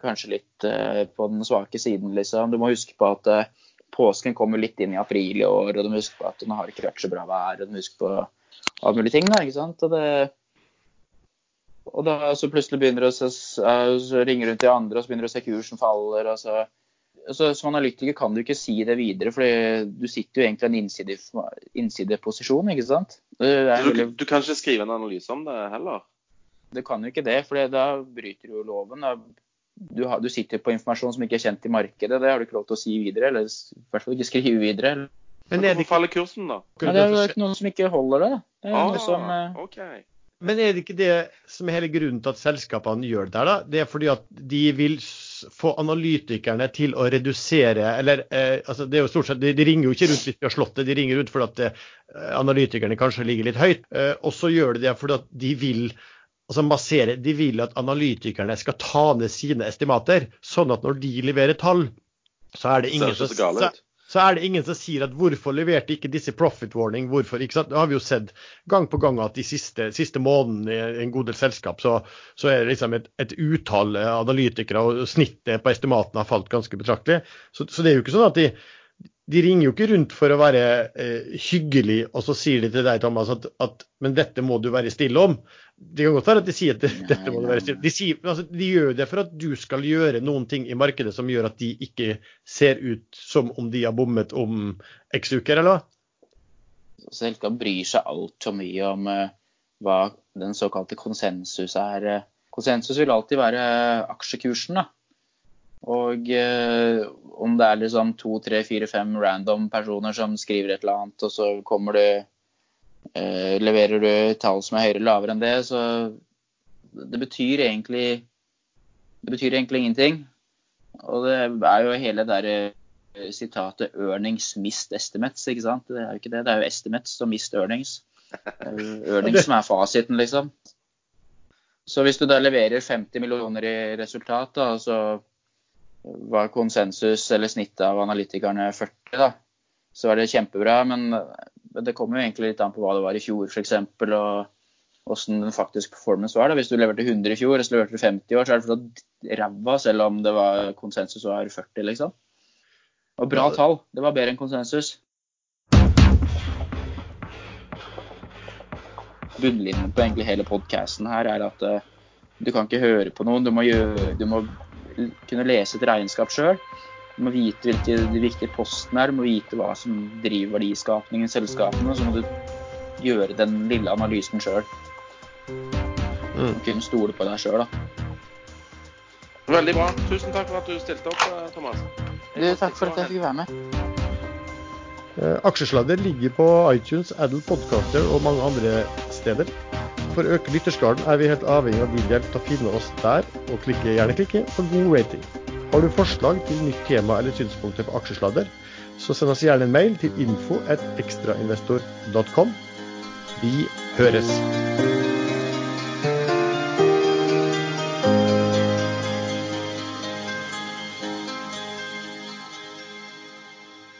S3: kanskje litt uh, på den svake siden, liksom. Du må huske på at uh, påsken kommer litt inn i april i år, og du må huske på at nå har ikke vært så bra vær, og du må huske på alle mulige ting. Da, ikke sant? Og, det, og da så plutselig begynner det å uh, ringe rundt til andre, og så begynner du å se kursen faller. og så altså, Som analytiker kan du ikke si det videre, for du sitter jo egentlig i en innside, innsideposisjon. ikke sant?
S2: Du, veldig... du, kan ikke skrive en analyse om det heller?
S3: Du kan jo ikke det, for da bryter du jo loven. Du, har, du, sitter på informasjon som ikke er kjent i markedet. Det har du ikke lov til å si videre, eller i hvert fall ikke skrive videre.
S2: Men Hvorfor faller kursen, da?
S3: Nei, det er jo noen som ikke holder det. Det er
S2: Ah,
S3: som,
S2: OK.
S1: Men er det ikke det som er hele grunnen til at selskapene gjør det da? Det er fordi at de vil få analytikerne til å redusere Eller eh, altså det er jo stort sett, de, de ringer jo ikke rundt hvis de har slått det, de ringer rundt fordi at eh, analytikerne kanskje ligger litt høyt. Eh, og så gjør de det fordi at de vil altså massere, de vil at analytikerne skal ta ned sine estimater, sånn at når de leverer tall, så er det ingen som
S2: så
S1: er det ingen som sier at hvorfor leverte ikke disse profit warning, hvorfor, ikke sant? Det har vi jo sett gang på gang at de siste, siste månedene i en god del selskap, så, så er det liksom et, et utall eh, analytikere, og snittet på estimatene har falt ganske betraktelig. Så, så det er jo ikke sånn at de, de ringer jo ikke rundt for å være eh, hyggelig, og så sier de til deg, Thomas, at, at men dette må du være stille om. Det kan godt være at de sier at det, dette må du være stille De, sier, altså, de gjør det for at du skal gjøre noen ting i markedet som gjør at de ikke ser ut som om de har bommet om x uker, eller hva?
S3: selskap bryr seg altfor mye om uh, hva den såkalte konsensus er. eh. Konsensus vil alltid være aksjekursen, da. Og eh, om det er liksom to, tre, fire, fem random personer som skriver et eller annet, og så kommer du eh, Leverer du tall som er høyere eller lavere enn det, så det betyr egentlig Det betyr egentlig ingenting. Og det er jo hele det derre eh, sitatet 'earnings mist estimates', ikke sant? Det er jo ikke det. Det er jo estimates og mist earnings. Earnings som er fasiten, liksom. Så hvis du da leverer 50 millioner i resultat, da, så var konsensus eller snittet av analytikerne 40, da, så var det kjempebra. Men det kommer jo egentlig litt an på hva det var i fjor, f.eks. Og hvordan den faktiske performance var. da. Hvis du leverte 100 i fjor, og så leverte du 50 i år, så er det fortsatt ræva, selv om det var konsensus var 40, liksom. Og bra tall. Det var bedre enn konsensus. Bunnlinjen på egentlig hele podkasten her er at uh, du kan ikke høre på noen. Du må, gjøre, du må kunne lese et regnskap sjøl. Du må vite hvilke de viktige postene er, du må vite hva som driver verdiskapningen i selskapene. Så må du gjøre den lille analysen sjøl.
S1: Mm.
S3: Kunne stole på deg sjøl, da.
S2: Veldig bra. Tusen takk for at du stilte opp, eh, Thomas.
S3: Du, takk for at jeg fikk være med.
S1: Eh, Aksjesladder ligger på iTunes, Adel Podcaster og mange andre steder. For å øke lytterskaren er vi helt avhengig av din hjelp til å finne oss der, og klikke, gjerne klikke på god rating. Har du forslag til nytt tema eller synspunkter på aksjesladder, så send oss gjerne en mail til info at ekstrainvestor.com. Vi høres!